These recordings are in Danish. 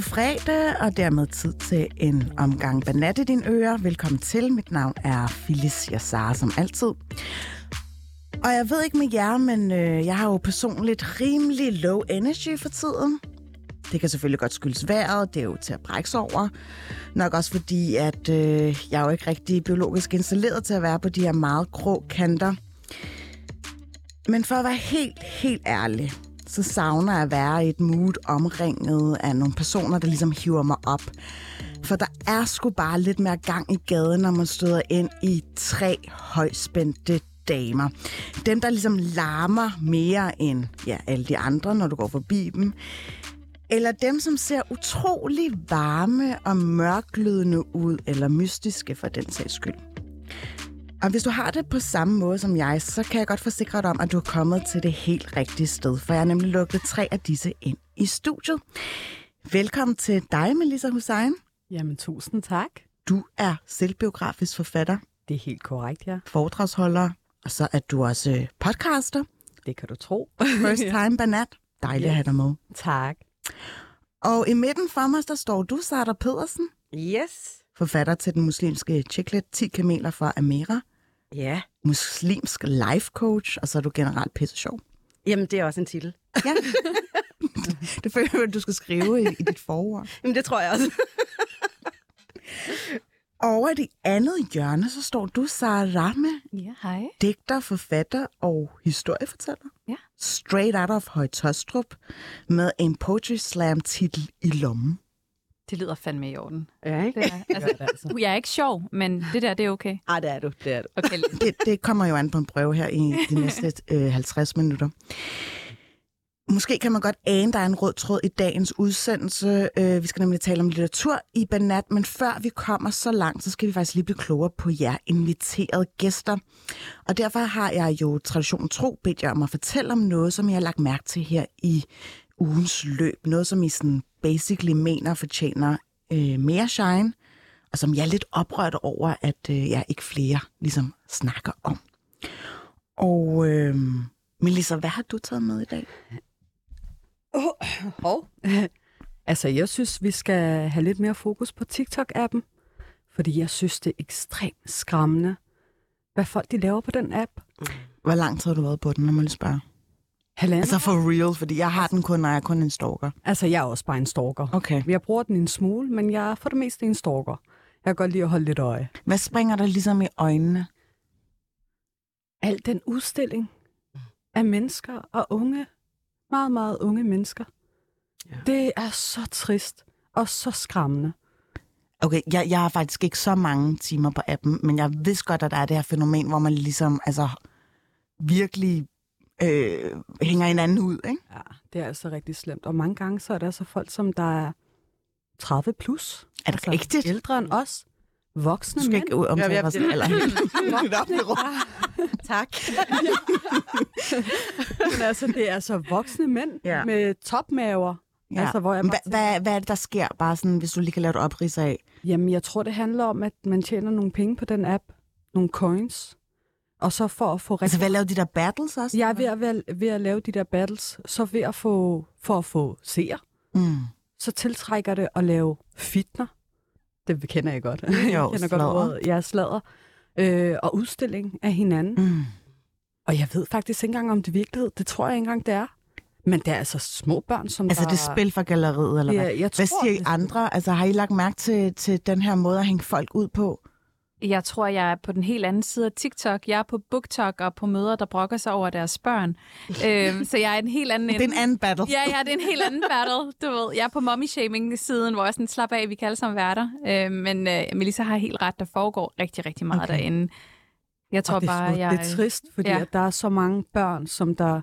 Det fredag, og dermed tid til en omgang banat i dine ører. Velkommen til. Mit navn er Phyllis Yassar, som altid. Og jeg ved ikke med jer, men øh, jeg har jo personligt rimelig low energy for tiden. Det kan selvfølgelig godt skyldes vejret, det er jo til at brække over. Nok også fordi, at øh, jeg er jo ikke rigtig biologisk installeret til at være på de her meget grå kanter. Men for at være helt, helt ærlig, så savner jeg at være i et mood omringet af nogle personer, der ligesom hiver mig op. For der er sgu bare lidt mere gang i gaden, når man støder ind i tre højspændte damer. Dem, der ligesom larmer mere end ja, alle de andre, når du går forbi dem. Eller dem, som ser utrolig varme og mørklydende ud, eller mystiske for den sags skyld. Og hvis du har det på samme måde som jeg, så kan jeg godt forsikre dig om, at du er kommet til det helt rigtige sted, for jeg har nemlig lukket tre af disse ind i studiet. Velkommen til dig, Melissa Hussein. Jamen, tusind tak. Du er selvbiografisk forfatter, Det er helt korrekt, ja. foredragsholder, og så er du også øh, podcaster. Det kan du tro. First time banat. Dejligt at have dig med. tak. Og i midten for mig, der står du, Sarah Pedersen, Yes. forfatter til den muslimske chiclet 10 kameler fra Amera, Ja. muslimsk life coach, og så er du generelt pisse sjov. Jamen, det er også en titel. Ja. det føler jeg, at du skal skrive i, i dit forord. Jamen, det tror jeg også. Over i det andet hjørne, så står du, Sarah Rahme, Ja, hej. digter, forfatter og historiefortæller. Ja. Straight out of Højtostrup med en poetry slam titel i lommen. Det lyder fandme i orden. Ja, ikke? Det er, altså, altså. jeg er ikke sjov, men det der, det er okay. Ej, det er du. Det er du. Okay, Det, det kommer jo an på en prøve her i de næste øh, 50 minutter. Måske kan man godt ane, der er en rød tråd i dagens udsendelse. Øh, vi skal nemlig tale om litteratur i Banat, men før vi kommer så langt, så skal vi faktisk lige blive klogere på jer inviterede gæster. Og derfor har jeg jo traditionen tro bedt jer om at fortælle om noget, som jeg har lagt mærke til her i ugens løb. Noget, som I sådan basically mener fortjener øh, mere shine, og som jeg er lidt oprørt over, at øh, jeg ikke flere ligesom snakker om. Og øh, Melissa, hvad har du taget med i dag? Hov. altså, jeg synes, vi skal have lidt mere fokus på TikTok-appen. Fordi jeg synes, det er ekstremt skræmmende, hvad folk de laver på den app. Hvor lang tid har du været på den, når man lige spørger? Halvanden. Altså for real, fordi jeg har den kun, når jeg er kun en stalker. altså, jeg er også bare en stalker. Okay. Jeg bruger den en smule, men jeg er for det meste en stalker. Jeg kan godt lide at holde lidt øje. Hvad springer der ligesom i øjnene? Al den udstilling af mennesker og unge, meget, meget unge mennesker. Ja. Det er så trist og så skræmmende. Okay, jeg, jeg har faktisk ikke så mange timer på appen, men jeg vidste godt, at der er det her fænomen, hvor man ligesom altså, virkelig øh, hænger hinanden ud, ikke? Ja, det er altså rigtig slemt. Og mange gange så er der altså folk, som der er 30 plus. Er det altså rigtigt? ældre end os. Voksne Du skal mænd. ikke omtale Ja, vores det- alder. Tak. Men altså, det er altså voksne mænd Ja. med topmaver. Ja. Altså, hvor jeg Hva, bare tænker- hvad, hvad er det, der sker? Bare sådan, hvis du lige kan lave et oprids af. Jamen, jeg tror, det handler om, at man tjener nogle penge på den app. Nogle coins. Og så for at få rigtig... Altså, hvad lavede de der battles også? Jeg er ved at, ved, ved at lave de der battles, så ved at få, for at få seer, Mm. så tiltrækker det at lave fitner. Det kender jeg godt. Jo, jeg kender godt sladder. ordet. Jeg er sladder. Øh, og udstilling af hinanden. Mm. Og jeg ved faktisk ikke engang, om det er virkelighed. Det tror jeg ikke engang, det er. Men det er altså små børn, som Altså, der... det er spil for galleriet, eller hvad? Ja, jeg Hvad tror, siger I andre? Altså, har I lagt mærke til, til den her måde at hænge folk ud på? Jeg tror, jeg er på den helt anden side af TikTok. Jeg er på BookTok og på møder, der brokker sig over deres børn. øhm, så jeg er en helt anden Det er en anden battle. Ja, ja, det er en helt anden battle, du ved. Jeg er på mommy-shaming-siden, hvor jeg sådan slapper af, vi kan alle sammen være der. Øh, men øh, Melissa har helt ret, der foregår rigtig, rigtig meget Okay. derinde. Jeg tror og det, bare, jeg... det er trist, fordi ja. at der er så mange børn, som der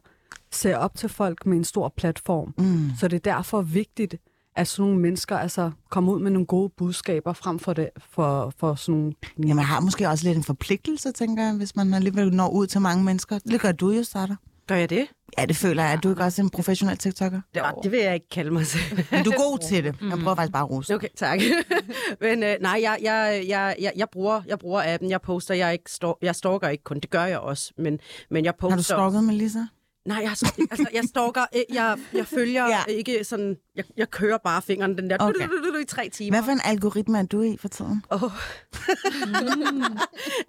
ser op til folk med en stor platform. Mm. Så det er derfor vigtigt, at sådan nogle mennesker altså, kommer ud med nogle gode budskaber frem for, det, for, for sådan nogle... Jamen, man har måske også lidt en forpligtelse, tænker jeg, hvis man alligevel når ud til mange mennesker. Det gør du jo, Sarah. Gør jeg det? Ja, det føler jeg. Er du ikke også en professionel TikToker? Det, det vil jeg ikke kalde mig selv. Men du er god til det. Jeg prøver faktisk bare at rose. Okay, tak. Men øh, nej, jeg, jeg, jeg, jeg, jeg, bruger, jeg bruger appen, jeg poster, jeg, ikke stor, jeg stalker ikke kun, det gør jeg også, men, men jeg poster... Har du stalket Melissa? Nej, jeg, altså, jeg stalker, øh, jeg, jeg følger Ja. ja. ikke sådan jeg, jeg kører bare fingeren den der Okay. i tre timer. Hvad for en algoritme er du i for tiden? Oh.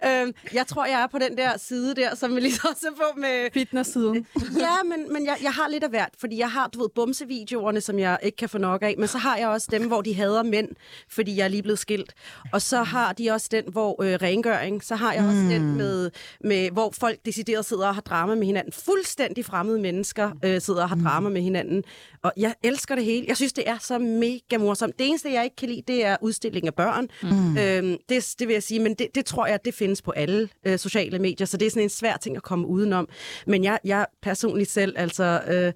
øhm, jeg tror, jeg er på den der side der, som vi lige også er på med... Fitness-siden. Ja, men, men jeg, jeg har lidt af hvert, fordi jeg har, du ved, bumsevideoerne, som jeg ikke kan få nok af, men så har jeg også dem, hvor de hader mænd, fordi jeg er lige blevet skilt. Og så har de også den, hvor øh, rengøring, så har jeg også Mm. den, med, med, hvor folk decideret sidder og har drama med hinanden. Fuldstændig fremmede mennesker øh, sidder og har drama med hinanden. Og jeg elsker det hele. Jeg synes, det er så mega morsomt. Det eneste, jeg ikke kan lide, det er udstilling af børn. Mm. Øhm, det, det vil jeg sige, men det, det tror jeg, det findes på alle øh, sociale medier, så det er sådan en svær ting at komme udenom. Men jeg, jeg personligt selv, altså... Øh,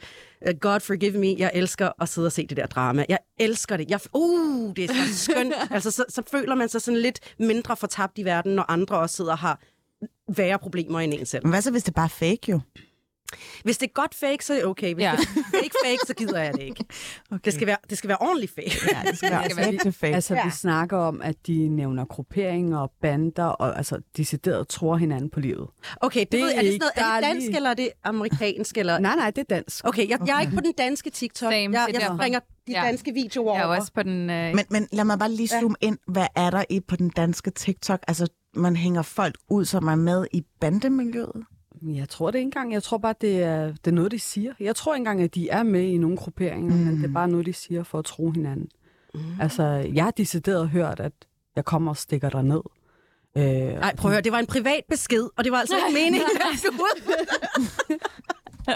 øh, God forgive me, jeg elsker at sidde og se det der drama. Jeg elsker det. Jeg, uh, det er så skønt. altså, så, så føler man sig sådan lidt mindre fortabt i verden, når andre også sidder og har værre problemer end en selv. Men hvad så, hvis det bare er fake jo? Hvis det er godt fake, så er det okay. Hvis Ja. ja. det er fake fake, så gider jeg det ikke. Okay. Det, skal være, det skal være ordentligt fake. Ja, det skal være skal være- til fake. Altså, Ja. vi snakker om, at de nævner grupperinger og bander, og altså, decideret tror hinanden på livet. Okay, det, Det det ved, er det, sådan noget, er det dansk, lige- eller er det amerikansk? Eller... Nej, nej, det er dansk. Okay, jeg, jeg er ikke på den danske TikTok. Same, jeg, det er jeg derfor. springer de Ja. danske videoer Jeg er over. også på den... Øh, Men, men lad mig bare lige zoome ind. Hvad er der i på den danske TikTok? Altså, man hænger folk ud, som er med i bandemiljøet. Jeg tror det ikke engang. Jeg tror bare, det er, det er noget, de siger. Jeg tror ikke engang, at de er med i nogle grupperinger, mm. men det er bare noget, de siger for at tro hinanden. Mm. Altså, jeg har decideret hørt, at jeg kommer og stikker dig ned. Øh, Nej, prøv at høre, det var en privat besked, og det var altså ikke meningen, at jeg skulle ud.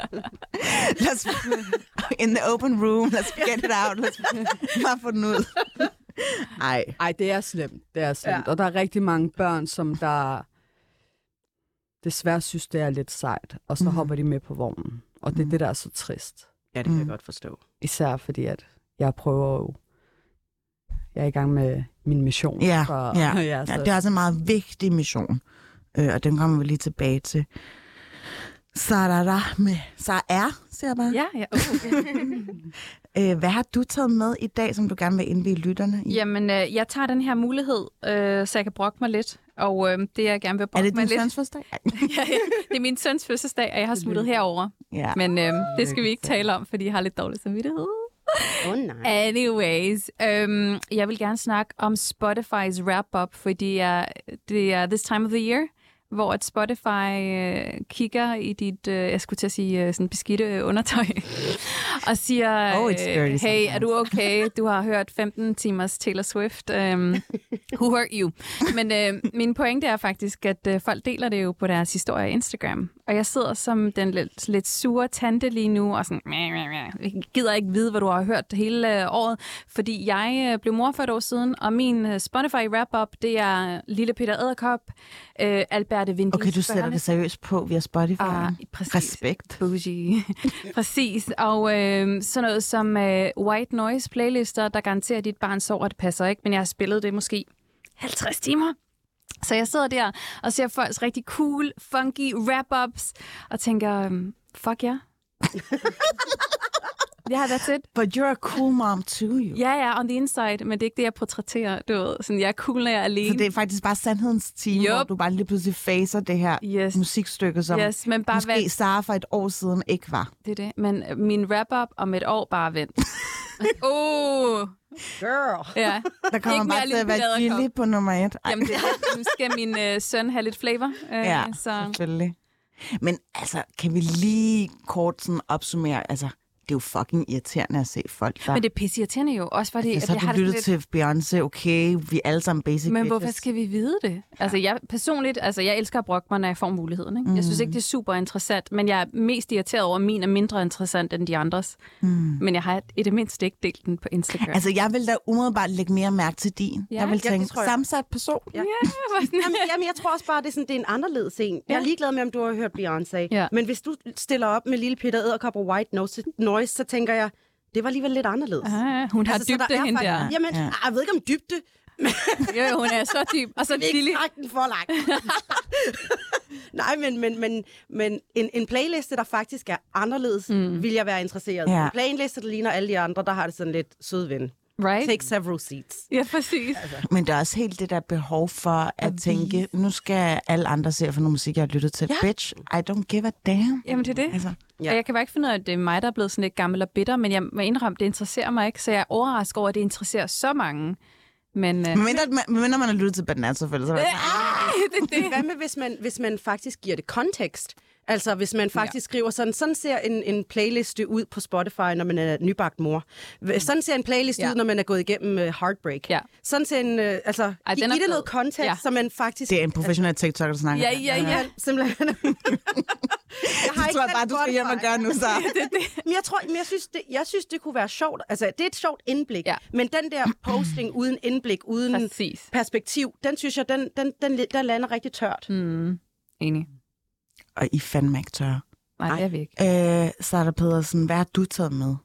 Let's, in the open room, let's get it out. Let's bare få den ud. Ej. Ej, det er slemt. Det er slemt. Ja. Og der er rigtig mange børn, som der desværre synes, det er lidt sejt. Og så Mhm. mm. hopper de med på vognen. Og det er det, der er så trist. Ja, det kan Mm. jeg godt forstå. Især fordi, at jeg prøver jo... Jeg er i gang med min mission. Ja, for, ja. ja, så, Ja, det er også en meget vigtig mission, øh, og den kommer vi lige tilbage til. Sarara med Sar, siger jeg bare. ja, ja. Uh, Øh, hvad har du taget med i dag, som du gerne vil indvige lytterne i? Jamen, øh, jeg tager den her mulighed, øh, så jeg kan brokke mig lidt. Og øh, det, jeg gerne vil er brokke det mig din lidt... søns fødselsdag? ja, ja, det er min søns fødselsdag, og jeg har smuttet herover. Ja. Men øh, det skal vi ikke tale om, fordi jeg har lidt dårlig samvittighed. Oh, nej. Anyways, øhm, jeg vil gerne snakke om Spotify's wrap-up, fordi er, det er this time of the year, hvor at Spotify øh, kigger i dit, øh, jeg skulle til at sige, øh, sådan beskidte øh, undertøj, og siger, Oh, øh, hey, sometimes." er du okay? Du har hørt 15 timers Taylor Swift. Um, who hurt you? Men øh, min pointe er faktisk, at øh, folk deler det jo på deres historie i Instagram. Og jeg sidder som den lidt, lidt sure tante lige nu, og sådan, meh, meh, meh. jeg gider ikke vide, hvad du har hørt hele øh, året, fordi jeg øh, blev mor for et år siden, og min øh, Spotify wrap-up, det er Lille Peter Æderkop, øh, Alberte Vinding Okay, du sætter det seriøst på via Spotify. Ah, præcis. Respekt. Bougie. Præcis. Og øh, sådan noget som øh, white noise playlister, der garanterer, at dit barn sover, det passer ikke, men jeg har spillet det måske 50 timer. Så jeg sidder der og ser folks rigtig cool, funky wrap-ups, og tænker, øhm, fuck ja. Ja, that's it. But you're a cool mom too, jo. Ja, ja, on the inside, men det er ikke det, jeg portrætterer. Du ved, sådan, jeg er cool, når jeg er alene. Så det er faktisk bare sandhedens time, Yup. hvor du bare lige pludselig facer det her Yes. musikstykke, som Yes, men bare måske vent. Sara for et år siden ikke var. Det er det. Men øh, min wrap-up om et år, bare vent. oh, Girl. ja. Der kommer Ikke bare til Lille at være. Gilly på nummer et. Ej, Jamen, det, er- nu skal min øh, søn have lidt flavor. Øh, ja, så. selvfølgelig. Men altså, kan vi lige kort sådan opsummere, altså, det er jo fucking irriterende at se folk, der... Men det er pisseirriterende jo, også fordi... altså, så har jeg du lyttet sådan til Beyoncé, okay, vi er alle sammen basic lidt, Men bitches. hvorfor skal vi vide det? Altså, jeg personligt, altså, jeg elsker at brokke mig, når jeg får muligheden. Ikke? Jeg synes ikke, det er super interessant, men jeg er mest irriteret over, at min er mindre interessant end de andres. Mm. Men jeg har i det mindste ikke delt den på Instagram. Altså, jeg vil da umiddelbart lægge mere mærke til din. Ja, jeg vil ja, tænke, tror jeg. sammensat person. Ja. ja, Jamen, jamen, jeg tror også bare, det er, sådan, det er en anderledes en. Jeg er ligeglad med, om du har hørt Beyoncé. Ja. Men hvis du stiller op med Lille Peter Æderkop og White Noise, noise, så tænker jeg, det var alligevel lidt anderledes. Ah, hun har Altså, så der dybde, er hende der. Jamen, Ja. ja. jeg ved ikke om dybde. Jo, hun er så dyb. Og så Lille. ikke den for langt. Nej, men, men, men, men en, en playliste, der faktisk er anderledes, mm. vil jeg være interesseret i. Ja. En playliste, der ligner alle de andre, der har det sådan lidt sød ven. Right? Take several seats. Ja, præcis. Men der er også helt det der behov for at tænke, nu skal alle andre se for noget musik, jeg har lyttet til. Ja. Bitch, I don't give a damn. Jamen, det er det. Altså, Ja. Og jeg kan bare ikke finde ud af, at det er mig, der er blevet sådan lidt gammel og bitter, men jeg må indrømme, det interesserer mig ikke, så jeg er overrasket over, at det interesserer så mange. Men øh, Men mindre, man, mindre man har lyttet til Banat, selvfølgelig. Så er det, det, det. Hvad med, hvis man, hvis man faktisk giver det kontekst? Altså, hvis man faktisk ja. skriver sådan, sådan ser en, en playliste ud på Spotify, når man er nybagt mor. Sådan ser en playlist Ja. ud, når man er gået igennem uh, Heartbreak. Ja. Sådan ser en, uh, altså, Ej, i er det noget kontekst, Ja. ja. så man faktisk... det er en professionel TikTok, der snakker. Ja, ja, ja. Simpelthen. jeg Jeg tror bare, du skal hjem og gøre nu, så. Men jeg tror, men jeg synes, det, jeg synes, det kunne være sjovt. Altså, det er et sjovt indblik. Ja. Men den der posting uden indblik, uden Præcis. perspektiv, den synes jeg, den, den, den, den lander rigtig tørt. Mm. Enig. Og I fandme ikke tørre. Nej, det er vi ikke. Øh, Sarah Pedersen, hvad har du taget med?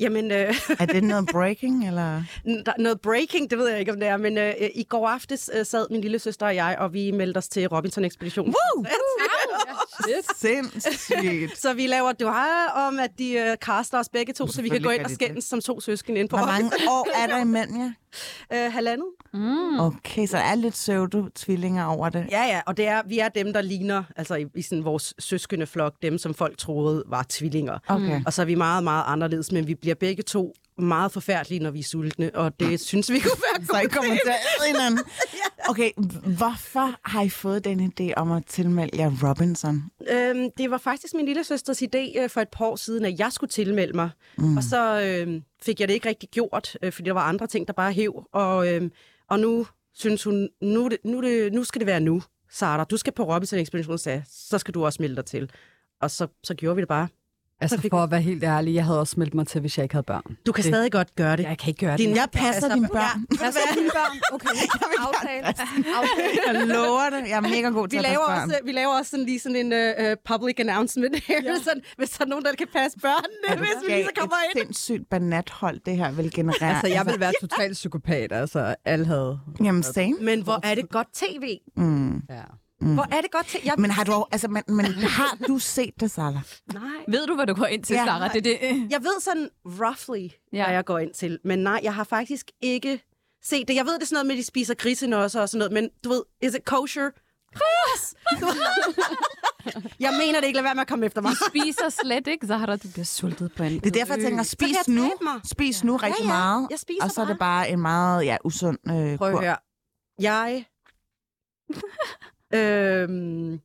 Jamen, øh, Er det noget breaking, eller? der, noget breaking, det ved jeg ikke, om det er, men øh, i går aftes øh, sad min lille søster og jeg, og vi meldte os til Robinson-ekspeditionen. Woo! Sindssygt. Så vi laver duha om, at de øh, caster os begge to, så vi kan gå ind og de skændes som to søskende ind på Hvor mange år er der imellem jer? øh, halvandet. Mm. Okay, så der er lidt pseudo-tvillinger over det. Ja, ja, og det er, vi er dem, der ligner, altså i, i sådan vores søskende flok, dem, som folk troede var tvillinger. Okay. Og så er vi meget, meget anderledes, men vi bliver begge to meget forfærdelige, når vi er sultne, og det synes vi kunne være Så I godt. kommer til hinanden. Okay, hvorfor har I fået den idé om at tilmelde jer Robinson? Øhm, det var faktisk min lille søsters idé øh, for et par år siden, at jeg skulle tilmelde mig. Mm. Og så øh, fik jeg det ikke rigtig gjort, øh, fordi der var andre ting, der bare hæv. Og, øh, og nu synes hun, nu, det, nu, det, nu skal det være nu, Sara. Du skal på Robinson Expedition, sagde så skal du også melde dig til. Og så, så gjorde vi det bare. Altså for at være helt ærlig, jeg havde også meldt mig til, hvis jeg ikke havde børn. Du kan Det- stadig godt gøre det. Jeg kan ikke gøre Din- det. Jeg passer dine børn. Jeg passer dine børn. Okay, aftale. aftale. Jeg lover det. Jeg er mega god til Vi at laver, børn. også, vi laver også sådan lige sådan en uh, public announcement her, ja. sådan, hvis der er nogen, der kan passe børnene, hvis vi lige så kommer et ind. sindssygt banathold, det her vil generere. Altså, jeg vil være total psykopat. Altså, alle havde... Jamen, same. Men hvor er det godt tv? Mm. Ja. Hvor er det godt tv? Jeg... Men har du, altså, men, men har du set det, Sarah? Nej. Ved du, hvad du går ind til, Ja. Sarah? Det, er det. Jeg ved sådan roughly, ja. Ja. hvad jeg går ind til. Men nej, jeg har faktisk ikke set det. Jeg ved, det er sådan noget med, at de spiser grisenåser og sådan noget. Men du ved, is it kosher? Yes! Du jeg mener det ikke. Lad være med at komme efter mig. Spiser slet ikke, Zahra. Du bliver sultet på en Det er derfor, jeg tænker, spis jeg nu. mig. Spis nu rigtig ja. meget. Jeg spiser og så er det bare. bare en meget ja, usund øh, Prøv at høre. Jeg øhm,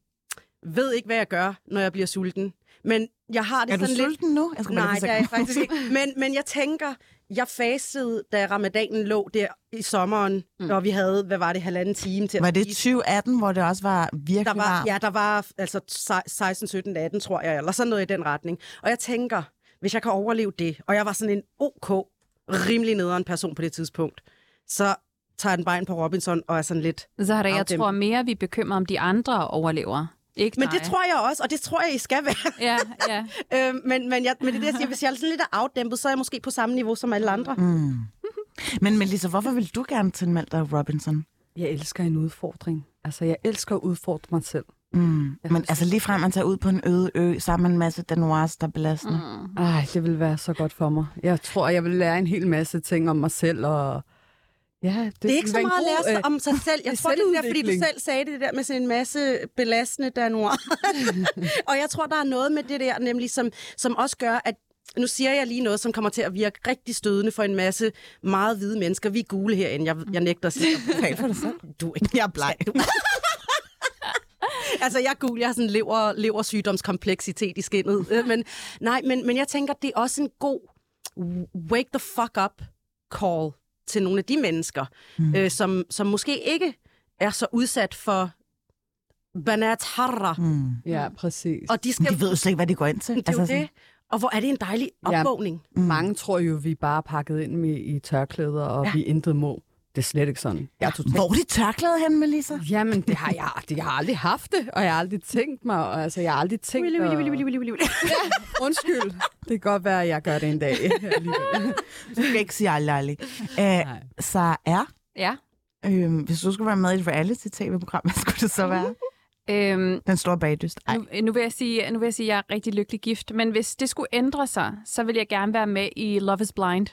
ved ikke, hvad jeg gør, når jeg bliver sulten. Men jeg har det Er du sådan lidt... sulten nu? Jeg skal Nej, det er jeg faktisk ikke. Men, men jeg tænker, jeg fastede, da ramadanen lå der i sommeren, mm. og vi havde, hvad var det, halvanden time til Var det spise. 2018, hvor det også var virkelig Der var, varmt? ja, der var altså 16, 17, 18, tror jeg, eller sådan noget i den retning. Og jeg tænker, hvis jeg kan overleve det, og jeg var sådan en OK, rimelig nederen person på det tidspunkt, så tager den ind på Robinson og er sådan lidt... Zahra, jeg tror mere, vi er bekymret om de andre overlever. Ikke Men dig. det tror jeg også, og det tror jeg, I skal være. Ja, ja. øh, men, men, jeg, men det er det, jeg siger, hvis jeg er sådan lidt afdæmpet, så er jeg måske på samme niveau som alle andre. Mm. Men Melissa, hvorfor vil du gerne tilmelde dig Robinson? Jeg elsker en udfordring. Altså, jeg elsker at udfordre mig selv. Mm. Jeg Men altså lige frem, man tager ud på en øde ø sammen med en masse danois, der er belastende. Mm. Ej, det vil være så godt for mig. Jeg tror, jeg vil lære en hel masse ting om mig selv, og ja, det, Det er ikke så meget at lære sig øh, om sig selv. Jeg tror, det er der, fordi du selv sagde det, der med sådan en masse belastende danois. og jeg tror, der er noget med det der, nemlig som, som også gør, at nu siger jeg lige noget, som kommer til at virke rigtig stødende for en masse meget hvide mennesker. Vi er gule herinde. Jeg, jeg nægter at sige. Du er ikke. Jeg er bleg. Du. altså, jeg er gul. Jeg har sådan lever, leversygdomskompleksitet i skinnet. Øh, Men, nej, men, men jeg tænker, det er også en god wake the fuck up call til nogle af de mennesker, mm. øh, som, som måske ikke er så udsat for banat harra. Mm. Ja, præcis. Og de skal... De ved jo slet ikke, hvad de går ind til. det er jo sådan- det. Og hvor er det en dejlig Ja. opvågning. Mm. Mange tror jo, vi bare er pakket ind med, i tørklæder, og Ja. ja. vi intet må. Det er slet ikke sådan. Jeg er totalt... Hvor er de tørklæde hen, Melissa? Jamen, det har jeg, det, jeg har aldrig haft det, og jeg har aldrig tænkt mig, og, altså, jeg har aldrig tænkt Willy, willy, willy, willy, willy, willy. Undskyld. Det kan godt være, at jeg gør det en dag. Du skal ikke sige aldrig, aldrig. Øh, Nej. så er, ja. øh, hvis du skulle være med i et reality-tv-program, hvad skulle det så være? Øhm, Den store bagdyst. Ej. nu, nu, vil jeg sige, nu vil jeg sige, at jeg er rigtig lykkelig gift, men hvis det skulle ændre sig, så vil jeg gerne være med i Love is Blind.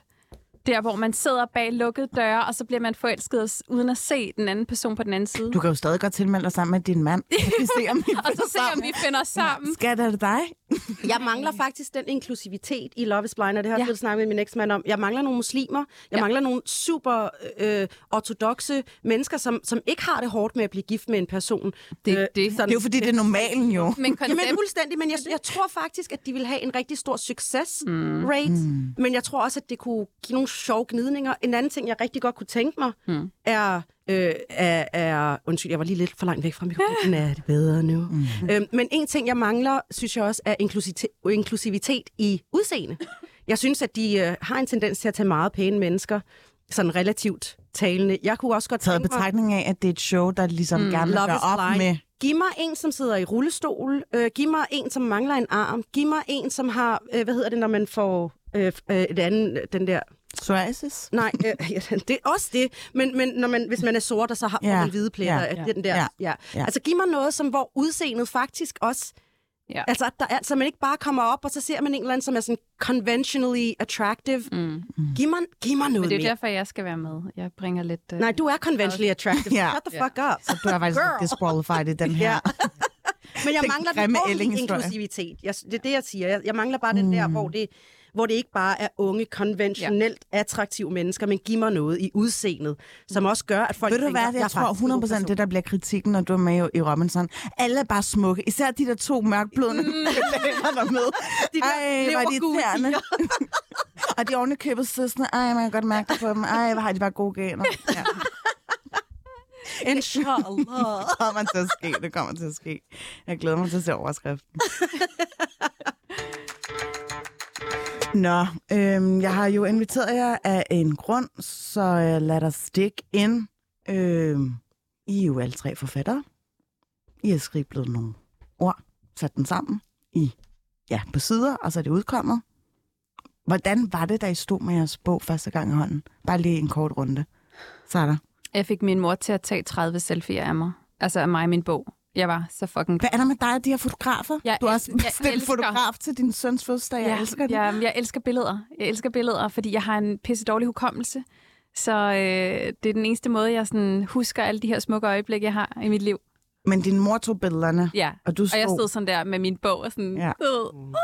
Der, hvor man sidder bag lukkede døre, og så bliver man forelsket uden at se den anden person på den anden side. Du kan jo stadig godt tilmelde dig sammen med din mand. Vi se, om vi og så se, om vi finder sammen. Skat, er det dig? Jeg mangler faktisk den inklusivitet i Love is Blind, og det har jeg ja. snakket med min eksmand om. Jeg mangler nogle muslimer. Jeg ja. mangler nogle super øh, ortodoxe mennesker, som, som ikke har det hårdt med at blive gift med en person. Det, Øh, det. Det er jo fordi, det er normalen jo. Men koncept, Jamen fuldstændig, men jeg, jeg tror faktisk, at de vil have en rigtig stor success rate. Mm. Men jeg tror også, at det kunne give nogle sjove gnidninger. En anden ting, jeg rigtig godt kunne tænke mig, mm. er, øh, er, er... Undskyld, jeg var lige lidt for langt væk fra mikrofonen. Er det bedre nu? Mm. Øhm, men en ting, jeg mangler, synes jeg også, er inklusivitet, inklusivitet i udseende. Jeg synes, at de øh, har en tendens til at tage meget pæne mennesker, sådan relativt talende. Jeg kunne også godt Taget tænke mig... betragtning af, at det er et show, der ligesom mm, gerne vil op Blind. med... Giv mig en, som sidder i rullestol. Øh, giv mig en, som mangler en arm. Giv mig en, som har, øh, hvad hedder det, når man får øh, øh, et andet, den der... Psoriasis? Nej, øh, ja, det er også det. Men, men når man, hvis man er sort, og så har Ja. man hvide pletter, Ja. ja. den der... Ja. Ja. Altså, giv mig noget, som hvor udseendet faktisk også... Ja. Altså, at der er, så man ikke bare kommer op, og så ser man en eller anden, som er sådan conventionally attractive. Mm. Giv, mig, giv mig noget Men det er mere. derfor, jeg skal være med. Jeg bringer lidt... Uh... Nej, du er conventionally attractive. Ja. Shut the fuck up. Så du er faktisk Girl. disqualified i den her. Ja. Men jeg Den mangler den ordentlige inklusivitet. Jeg, det er det, jeg siger. Jeg, jeg mangler bare mm. den der, hvor det, hvor det ikke bare er unge, konventionelt ja. attraktive mennesker, men giv mig noget i udseendet, som også gør, at folk Ved du hvad, jeg, jeg tror faktisk en god 100% person. det, der bliver kritikken, når du er med i Robinson. Alle er bare smukke. Især de der to mørkblødende mm. der er med. De der Ej, var de irriterende. og de ordentligt købet søsne. Ej, man kan godt mærke det på dem. Ej, hvor har de bare gode gener. Ja. Inshallah. Det kommer til at ske. Det kommer til at ske. Jeg glæder mig til at se overskriften. Nå, øhm, jeg har jo inviteret jer af en grund, så øh, lad os stikke ind. Øhm, I er jo alle tre forfattere. I har skriblet nogle ord, sat dem sammen i, ja, på sider, og så er det udkommet. Hvordan var det, da I stod med jeres bog første gang i hånden? Bare lige en kort runde. Så er der. Jeg fik min mor til at tage 30 selfies af mig. Altså af mig og min bog. Jeg var så fucking... Hvad er der med dig og de her fotografer? Jeg du har også jeg bestilt elsker- fotograf til din søns fødselsdag. Jeg elsker det. Ja, jeg elsker billeder. Jeg elsker billeder, fordi jeg har en pisse dårlig hukommelse. Så øh, det er den eneste måde, jeg sådan husker alle de her smukke øjeblikke, jeg har i mit liv. Men din mor tog billederne, Ja, og du og stod... jeg stod sådan der med min bog og sådan... Ja. Øh,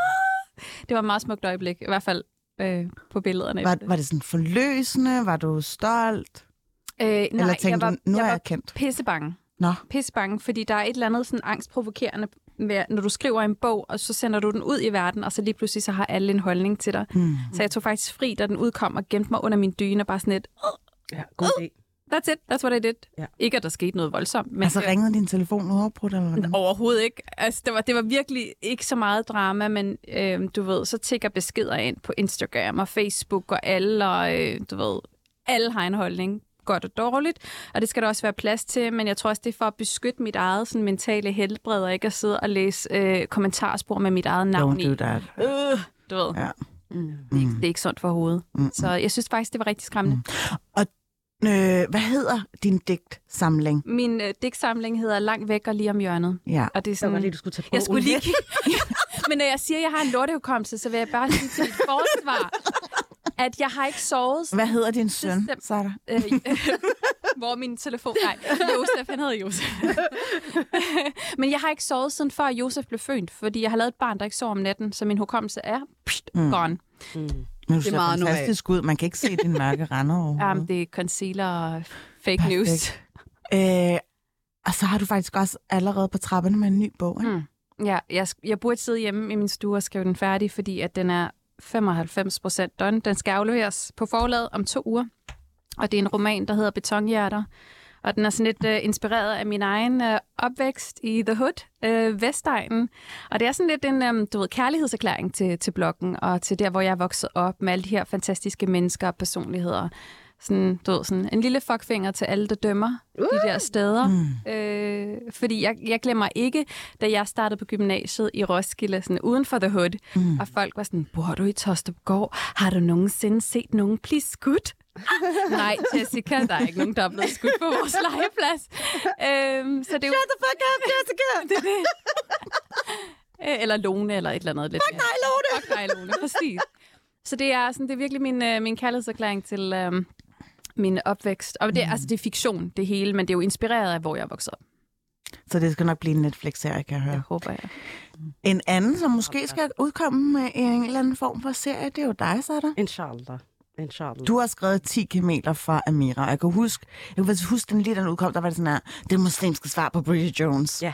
det var et meget smukt øjeblik, i hvert fald øh, på billederne. Var, var det sådan forløsende? Var du stolt? øh, nej, Eller tænkte jeg var, du, nu jeg er var jeg kendt? pissebange. Nå, pissebange, fordi der er et eller andet sådan angstprovokerende ved, når du skriver en bog, og så sender du den ud i verden, og så lige pludselig så har alle en holdning til dig. hmm. Så jeg tog faktisk fri, da den udkom, og gemte mig under min dyne, og bare sådan et, Ja, god idé. that's it, that's what I did. Ja. Ikke, at der skete noget voldsomt, men altså ringede din telefon uafbrudt, eller hvordan? overhovedet ikke. Altså, det var, det var virkelig ikke så meget drama, men øh, du ved, så tigger beskeder ind på Instagram og Facebook og alle, og øh, du ved, alle har en holdning godt og dårligt, og det skal der også være plads til, men jeg tror også, det er for at beskytte mit eget sådan, mentale helbred, og ikke at sidde og læse øh, kommentarspor med mit eget navn Don't do i. that. Øh, du ved, Ja. mm. det, er ikke, det er ikke sundt for hovedet. Mm. Så jeg synes faktisk, det var rigtig skræmmende. Øh, hvad hedder din digtsamling? Min øh, digtsamling hedder Langt væk og lige om hjørnet. Ja. Og det er Så var sådan, lige, du skulle tage Jeg bogen skulle lige. Men når jeg siger, at jeg har en lortehukommelse, så vil jeg bare sige til mit forsvar, at jeg har ikke sovet. Hvad hedder din søn. Sara? Øh, hvor min telefon? Nej, Josef, han hedder Josef. Men jeg har ikke sovet siden før Josef blev født, fordi jeg har lavet et barn, der ikke sover om natten, så min hukommelse er pst, Mm. gone. Men du Det er meget fantastisk ud. Man kan ikke se din mørke rande overhovedet. Um, det er concealer og fake Perfekt. news. Øh, og så har du faktisk også allerede på trapperne med en ny bog, ikke? Mm. Ja, jeg, jeg burde sidde hjemme i min stue og skrive den færdig, fordi at den er 95 procent done. Den skal afleveres på forlaget om to uger. Og det er en roman, der hedder Betonhjerter. Og den er sådan lidt uh, inspireret af min egen uh, opvækst i The Hood, uh, Vestegnen. Og det er sådan lidt en um, du ved, kærlighedserklæring til, til bloggen, og til der, hvor jeg er vokset op med alle de her fantastiske mennesker og personligheder. Sådan, du ved, sådan en lille fuckfinger til alle, der dømmer uh! de der steder. Mm. Øh, fordi jeg, jeg glemmer ikke, da jeg startede på gymnasiet i Roskilde, sådan uden for The Hood, Mm. og folk var sådan, bor du i Tostupgård? Har du nogensinde set nogen blive skudt? Nej, Jessica, der er ikke nogen, der er blevet skudt på vores legeplads. Øhm, så det er jo... Shut the fuck up, Jessica! det, det. Øh, eller Lone, eller et eller andet. Lidt Fuck nej, Lone! Fuck dig, Lone, præcis. Så det er, sådan, det er virkelig min, øh, min kærlighedserklæring til øhm, min opvækst. Og det, mm. altså, det er fiktion, det hele, men det er jo inspireret af, hvor jeg er vokset op. Så det skal nok blive en Netflix-serie, kan jeg høre. Det håber jeg. En anden, som måske skal udkomme med en eller anden form for serie, det er jo dig, Sada. Inshallah. Inshallah. Du har skrevet 10 kameler fra Amira. Jeg kan huske, jeg kan huske den lige, den udkom, der var det sådan her, det muslimske svar på Bridget Jones. Ja.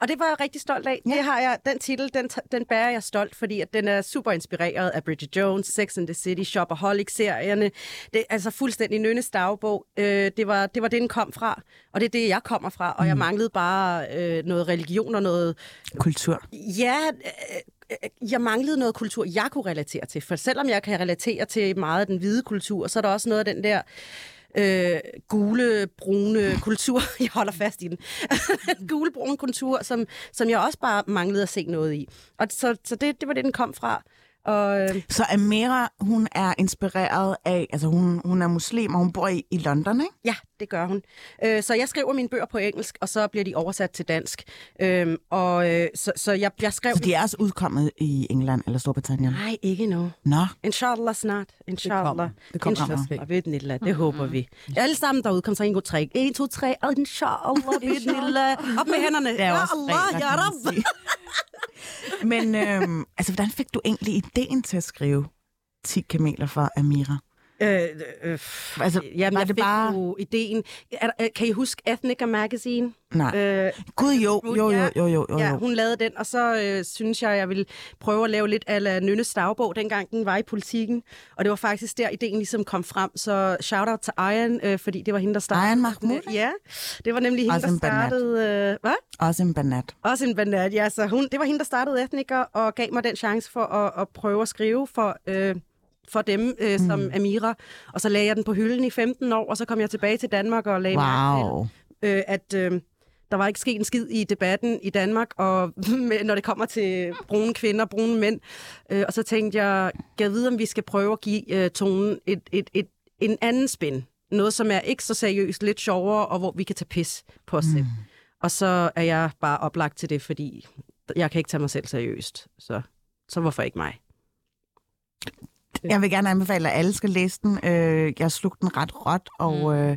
Og det var jeg rigtig stolt af. Ja. Det har jeg, den titel, den, den bærer jeg stolt, fordi at den er super inspireret af Bridget Jones, Sex and the City, Shopaholic-serierne. Det er altså fuldstændig Nynnes dagbog. Øh, det, var, det var det, den kom fra, og det er det, jeg kommer fra. Og mm. jeg manglede bare øh, noget religion og noget... Kultur. Ja, øh, jeg manglede noget kultur, jeg kunne relatere til. For selvom jeg kan relatere til meget af den hvide kultur, så er der også noget af den der øh, gule, brune kultur. Jeg holder fast i den. gule, brune kultur, som, som jeg også bare manglede at se noget i. Og så, så det, det var det, den kom fra. Og, øh, Så Amira, hun er inspireret af, altså hun, hun er muslim, og hun bor i, i London, ikke? ja, det gør hun. Øh, så jeg skriver mine bøger på engelsk, og så bliver de oversat til dansk. Øh, og øh, så, så jeg, jeg skrev... Så de er også udkommet i England eller Storbritannien? Nej, ikke nu. Nå, Inshallah snart. Inshallah. kommer. Det kommer at ske. Inshallah. Bidnillah. Det håber vi. Alle sammen derude, kom så 1, 2, 3. 1, 2, 3. Inshallah. Bidnillah. Op med hænderne. det er Ja Allah, Rab. Men øhm, altså, hvordan fik du egentlig ideen til at skrive 10 kameler for Amira? Øh, øh, Altså, jamen, var jeg det fik bare- jo ideen. Er, øh, kan I huske Ethnica Magazine? Nej. Øh, Gud, jo, jo, jo, jo, jo, jo. Ja, hun lavede den, og så øh, synes jeg, jeg ville prøve at lave lidt af Nynnes dagbog, dengang den var i politikken. Og det var faktisk der, ideen ligesom kom frem. Så shout-out til Ayan, øh, fordi det var hende, der startede. Ayan Mahmoud? Ja, det var nemlig hende, Også der startede... Øh, hvad? Også en banat. Også en banat, ja. Så hun, det var hende, der startede Ethniker og gav mig den chance for at, at prøve at skrive for, øh, for dem øh, som Mm. Amira. Og så lagde jeg den på hylden i 15 år, og så kom jeg tilbage til Danmark og lagde mærke til, Wow. øh, at øh, der var ikke sket en skid i debatten i Danmark, og når det kommer til brune kvinder, brune mænd. Øh, og så tænkte jeg, jeg vide, om vi skal prøve at give øh, tonen et, et, et, en anden spin. Noget, som er ikke så seriøst, lidt sjovere, og hvor vi kan tage pis på os mm. selv. Og så er jeg bare oplagt til det, fordi jeg kan ikke tage mig selv seriøst. Så, så hvorfor ikke mig? Jeg vil gerne anbefale, at alle skal læse den. Øh, jeg slugte den ret råt, og øh,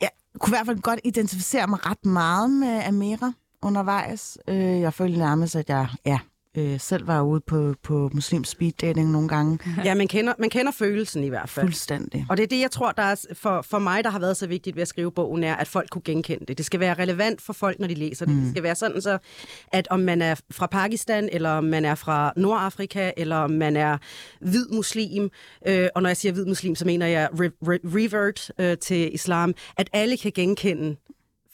jeg kunne i hvert fald godt identificere mig ret meget med Amira undervejs. Øh, jeg følte nærmest, at jeg ja, øh, selv var ude på, på muslim speed dating nogle gange. Ja, man kender, man kender følelsen i hvert fald. Fuldstændig. Og det er det, jeg tror, der er for, for mig, der har været så vigtigt ved at skrive bogen, er, at folk kunne genkende det. Det skal være relevant for folk, når de læser det. Mm. Det skal være sådan så, at om man er fra Pakistan, eller om man er fra Nordafrika, eller om man er hvid muslim, øh, og når jeg siger hvid muslim, så mener jeg re- re- revert øh, til islam, at alle kan genkende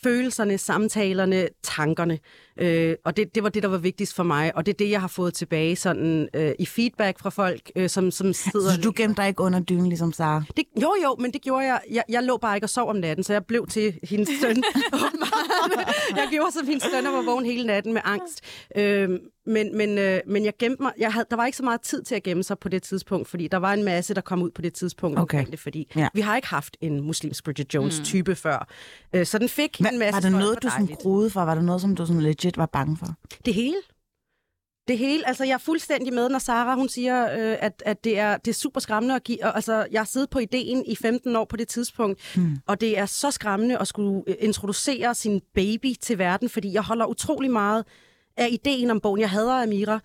følelserne, samtalerne, tankerne. Øh, og det, det var det, der var vigtigst for mig, og det er det, jeg har fået tilbage sådan, øh, i feedback fra folk, øh, som, som sidder... Så du gemte dig ikke under dynen, ligesom Sara? Det, jo, jo, men det gjorde jeg. jeg. Jeg lå bare ikke og sov om natten, så jeg blev til hendes søn. jeg gjorde som hendes søn og var vågen hele natten med angst. Øhm, men, men, øh, men jeg gemte mig. Jeg havde, der var ikke så meget tid til at gemme sig på det tidspunkt, fordi der var en masse, der kom ud på det tidspunkt. Okay. Det, fordi Ja. vi har ikke haft en muslimsk Bridget Jones-type før. Øh, så den fik en Hvad, masse... var det folk, noget, du sådan groede for? Var det noget, som du sådan legit var bange for? Det hele. Det hele. Altså, jeg er fuldstændig med, når Sara hun siger, øh, at, at det, er, det er super skræmmende at give. Og, altså, jeg har siddet på ideen i 15 år på det tidspunkt, mm. og det er så skræmmende at skulle øh, introducere sin baby til verden, fordi jeg holder utrolig meget af ideen om bogen. Jeg hader Amira.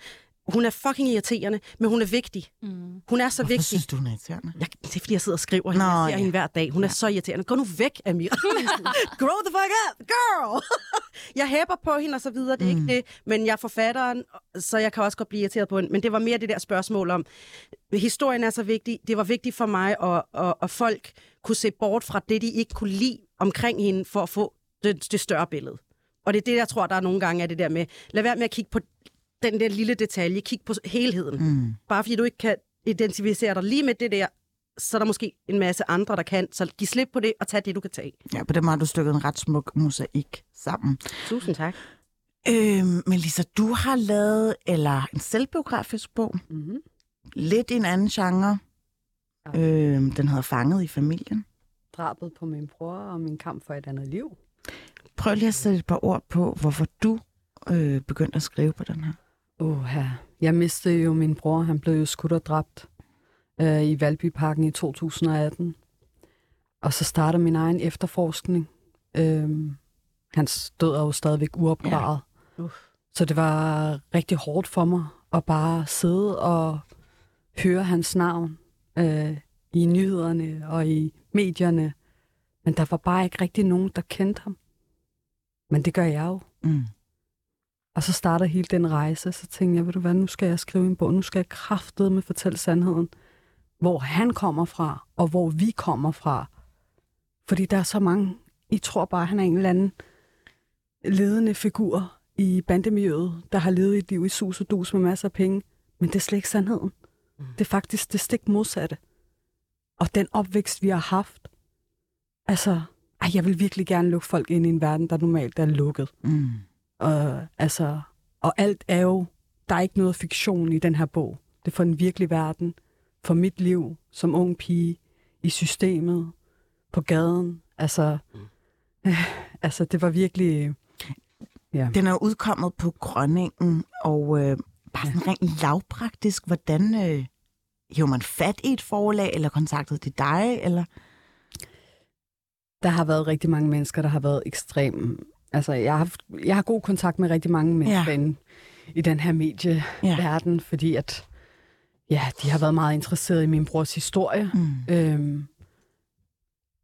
Hun er fucking irriterende, men hun er vigtig. Mm. Hun er så Hvorfor vigtig. synes du, hun er irriterende? Jeg, det er, fordi jeg sidder og skriver hende. Nå, Jeg ser ja. hende hver dag. Hun er så irriterende. Gå nu væk, Amira. Grow the fuck up, girl! jeg hæpper på hende og så videre. Det er mm. ikke det. Men jeg er forfatteren, så jeg kan også godt blive irriteret på hende. Men det var mere det der spørgsmål om, historien er så vigtig. Det var vigtigt for mig, at, at, at folk kunne se bort fra det, de ikke kunne lide omkring hende, for at få det, det større billede. Og det er det, jeg tror, der er nogle gange er det der med, lad være med at kigge på den der lille detalje, kig på helheden. Mm. Bare fordi du ikke kan identificere dig lige med det der, så er der måske en masse andre, der kan. Så giv slip på det, og tag det, du kan tage. Ja, på den måde har du stykket en ret smuk mosaik sammen. Tusind tak. Øhm, men Lisa, du har lavet eller en selvbiografisk bog. Mm-hmm. Lidt i en anden genre. Øhm, den hedder Fanget i familien. Drabet på min bror og min kamp for et andet liv. Prøv lige at sætte et par ord på, hvorfor du øh, begyndte at skrive på den her. Åh. Jeg mistede jo min bror. Han blev jo skudt og dræbt øh, i Valbyparken i 2018. Og så startede min egen efterforskning. Øhm, hans død er jo stadigvæk uopklaret. Ja. Så det var rigtig hårdt for mig at bare sidde og høre hans navn øh, i nyhederne og i medierne. Men der var bare ikke rigtig nogen, der kendte ham. Men det gør jeg jo. Mm. Og så starter hele den rejse, så tænkte jeg, ved du hvad, nu skal jeg skrive en bog, nu skal jeg kraftedeme med fortælle sandheden. Hvor han kommer fra, og hvor vi kommer fra. Fordi der er så mange, I tror bare, han er en eller anden ledende figur i bandemiljøet, der har levet et liv i sus og dus med masser af penge. Men det er slet ikke sandheden. Mm. Det er faktisk det stik modsatte. Og den opvækst, vi har haft, altså, ej, jeg vil virkelig gerne lukke folk ind i en verden, der normalt er lukket. Mm. Og, altså, og alt er jo, der er ikke noget fiktion i den her bog. Det er for en virkelig verden, for mit liv som ung pige, i systemet, på gaden. Altså, mm. øh, altså det var virkelig... Ja. Den er udkommet på Grønningen, og øh, bare sådan rent lavpraktisk, hvordan øh, hiver man fat i et forlag, eller kontaktede de dig, eller... Der har været rigtig mange mennesker, der har været ekstrem. Altså, jeg har, haft, jeg har god kontakt med rigtig mange mennesker ja. i den her medieverden, ja. fordi at ja, de har været meget interesserede i min brors historie. Mm. Øhm,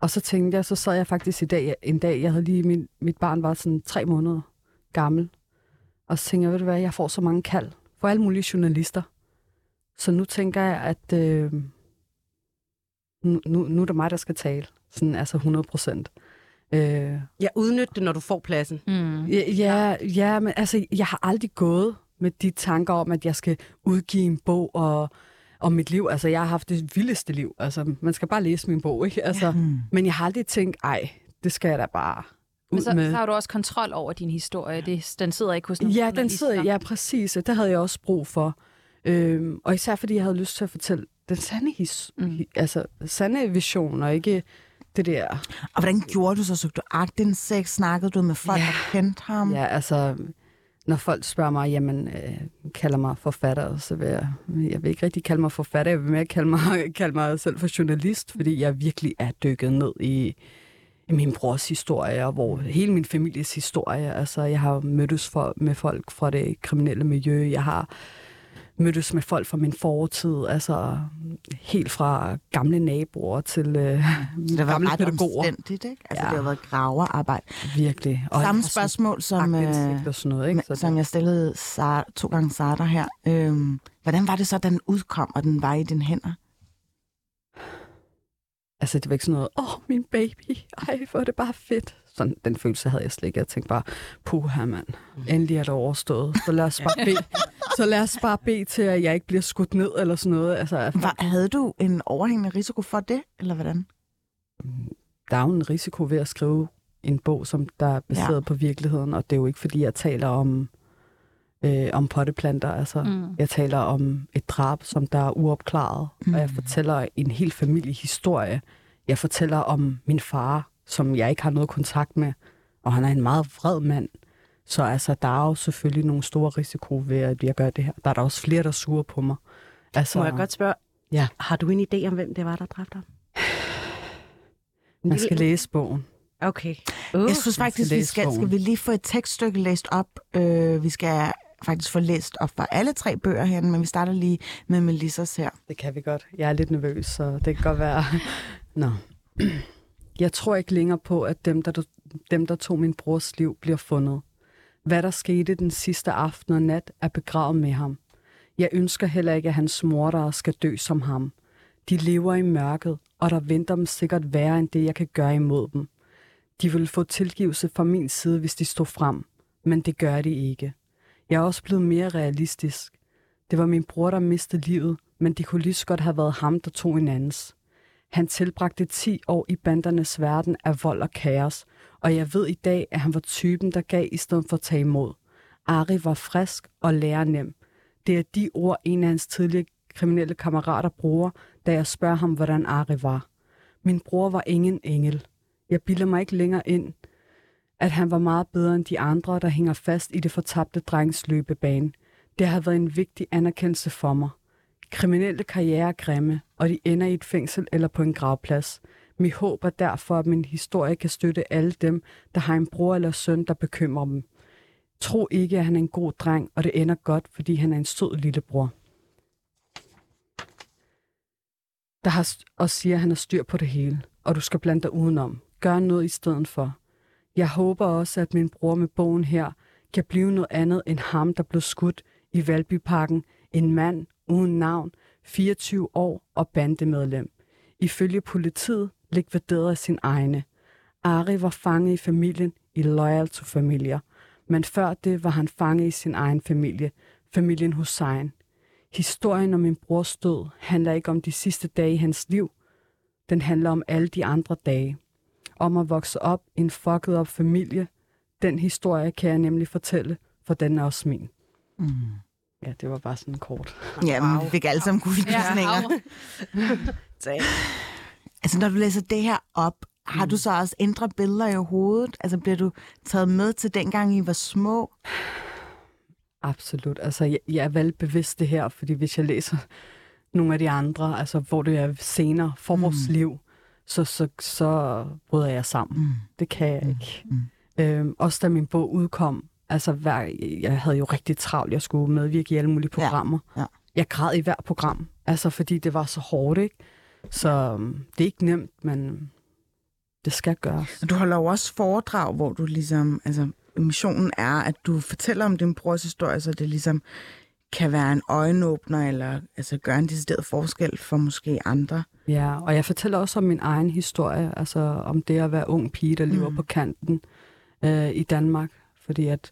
og så tænkte jeg, så sad jeg faktisk i dag, en dag, jeg havde lige, min, mit barn var sådan tre måneder gammel, og så tænkte jeg, ved du hvad, jeg får så mange kald for alle mulige journalister. Så nu tænker jeg, at øh, nu, nu, nu er det mig, der skal tale. Sådan, altså 100 procent. Øh, ja, udnyt det, når du får pladsen. Mm. Ja, ja, ja, men altså, jeg har aldrig gået med de tanker om, at jeg skal udgive en bog og, om mit liv. Altså, jeg har haft det vildeste liv. Altså, man skal bare læse min bog, ikke? Altså, ja. mm. Men jeg har aldrig tænkt, ej, det skal jeg da bare ud men så, med. så har du også kontrol over din historie. Det, den sidder ikke hos nogen Ja, den sidder, ja, præcis. Det havde jeg også brug for. Øhm, og især fordi jeg havde lyst til at fortælle den sande, his, mm. altså, sande vision, og ikke det der... Og hvordan gjorde du så? Søgte du agtindsigt? Snakkede du med folk, ja. der kendte ham? Ja, altså, når folk spørger mig, jamen, øh, kalder mig forfatter, så vil jeg, jeg vil ikke rigtig kalde mig forfatter, jeg vil mere kalde mig, kalde mig selv for journalist, fordi jeg virkelig er dykket ned i, i min brors historie, og hvor hele min families historie, altså jeg har mødtes for, med folk fra det kriminelle miljø, jeg har mødtes med folk fra min fortid, altså helt fra gamle naboer til øh, det var gamle ret pædagoger. ikke? Altså, ja. det har været graverarbejde. Virkelig. Og Samme spørgsmål, som, øh, og sådan noget, ikke? Så som jeg stillede Sarah, to gange Sarah her. Øhm, hvordan var det så, den udkom, og den var i dine hænder? Altså, det var ikke sådan noget, åh, oh, min baby, ej, hvor er det bare fedt. Sådan, den følelse havde jeg slet ikke. Jeg tænkte bare, puha mand, mm. endelig er det overstået. Så lad os bare bede, så lad os bare bede til, at jeg ikke bliver skudt ned eller sådan noget. Altså, Var, havde du en overhængende risiko for det, eller hvordan? Der er jo en risiko ved at skrive en bog, som der er baseret ja. på virkeligheden, og det er jo ikke, fordi jeg taler om øh, om potteplanter. Altså, mm. Jeg taler om et drab, som der er uopklaret, mm. og jeg mm. fortæller en hel familiehistorie. Jeg fortæller om min far, som jeg ikke har noget kontakt med, og han er en meget vred mand. Så altså, der er jo selvfølgelig nogle store risiko ved, at jeg gør det her. Der er der også flere, der suger på mig. Altså, Må jeg godt spørge, ja. har du en idé om, hvem det var, der dræbte ham? Man skal læse bogen. Okay. Uh, jeg synes faktisk, vi skal, skal vi lige få et tekststykke læst op. Uh, vi skal faktisk få læst op for alle tre bøger her, men vi starter lige med Melissas her. Det kan vi godt. Jeg er lidt nervøs, så det kan godt være... Nå. Jeg tror ikke længere på, at dem der, dem, der tog min brors liv, bliver fundet. Hvad der skete den sidste aften og nat, er begravet med ham. Jeg ønsker heller ikke, at hans mordere skal dø som ham. De lever i mørket, og der venter dem sikkert værre end det, jeg kan gøre imod dem. De vil få tilgivelse fra min side, hvis de stod frem, men det gør de ikke. Jeg er også blevet mere realistisk. Det var min bror, der mistede livet, men det kunne lige så godt have været ham, der tog en andens. Han tilbragte 10 år i bandernes verden af vold og kaos, og jeg ved i dag, at han var typen, der gav i stedet for at tage imod. Ari var frisk og nem. Det er de ord, en af hans tidligere kriminelle kammerater bruger, da jeg spørger ham, hvordan Ari var. Min bror var ingen engel. Jeg bilder mig ikke længere ind, at han var meget bedre end de andre, der hænger fast i det fortabte drengs løbebane. Det har været en vigtig anerkendelse for mig. Kriminelle karriere er grimme, og de ender i et fængsel eller på en gravplads. Mit håb er derfor, at min historie kan støtte alle dem, der har en bror eller søn, der bekymrer dem. Tro ikke, at han er en god dreng, og det ender godt, fordi han er en sød lillebror. Der har st- og siger, at han har styr på det hele, og du skal blande dig udenom. Gør noget i stedet for. Jeg håber også, at min bror med bogen her kan blive noget andet end ham, der blev skudt i Valbyparken. En mand uden navn, 24 år og bandemedlem. Ifølge politiet likvideret af sin egne. Ari var fanget i familien i Loyal to Familier, men før det var han fanget i sin egen familie, familien Hussein. Historien om min brors død handler ikke om de sidste dage i hans liv. Den handler om alle de andre dage. Om at vokse op i en fucket op familie. Den historie kan jeg nemlig fortælle, for den er også min. Mm. Ja, det var bare sådan kort. Ja, men vi fik alle sammen kuldegysninger. Ja, Altså, når du læser det her op, har du så også ændret billeder i hovedet? Altså, bliver du taget med til dengang, I var små? Absolut. Altså, jeg, jeg er vel bevidst det her, fordi hvis jeg læser nogle af de andre, altså hvor det er senere for vores Mm. liv, så, så, så bryder jeg sammen. Mm. Det kan jeg ikke. Mm. Øhm, også da min bog udkom, altså hver, jeg havde jo rigtig travlt, jeg skulle medvirke i alle mulige Ja, programmer. ja. Jeg græd i hver program, altså fordi det var så hårdt, ikke? Så øhm, det er ikke nemt, men det skal gøres. Du holder jo også foredrag, hvor du ligesom, altså missionen er, at du fortæller om din brors historie, så det ligesom kan være en øjenåbner, eller altså gøre en decideret forskel for måske andre. Ja, og jeg fortæller også om min egen historie, altså om det at være ung pige, der lever Mm. på kanten øh, i Danmark. Fordi at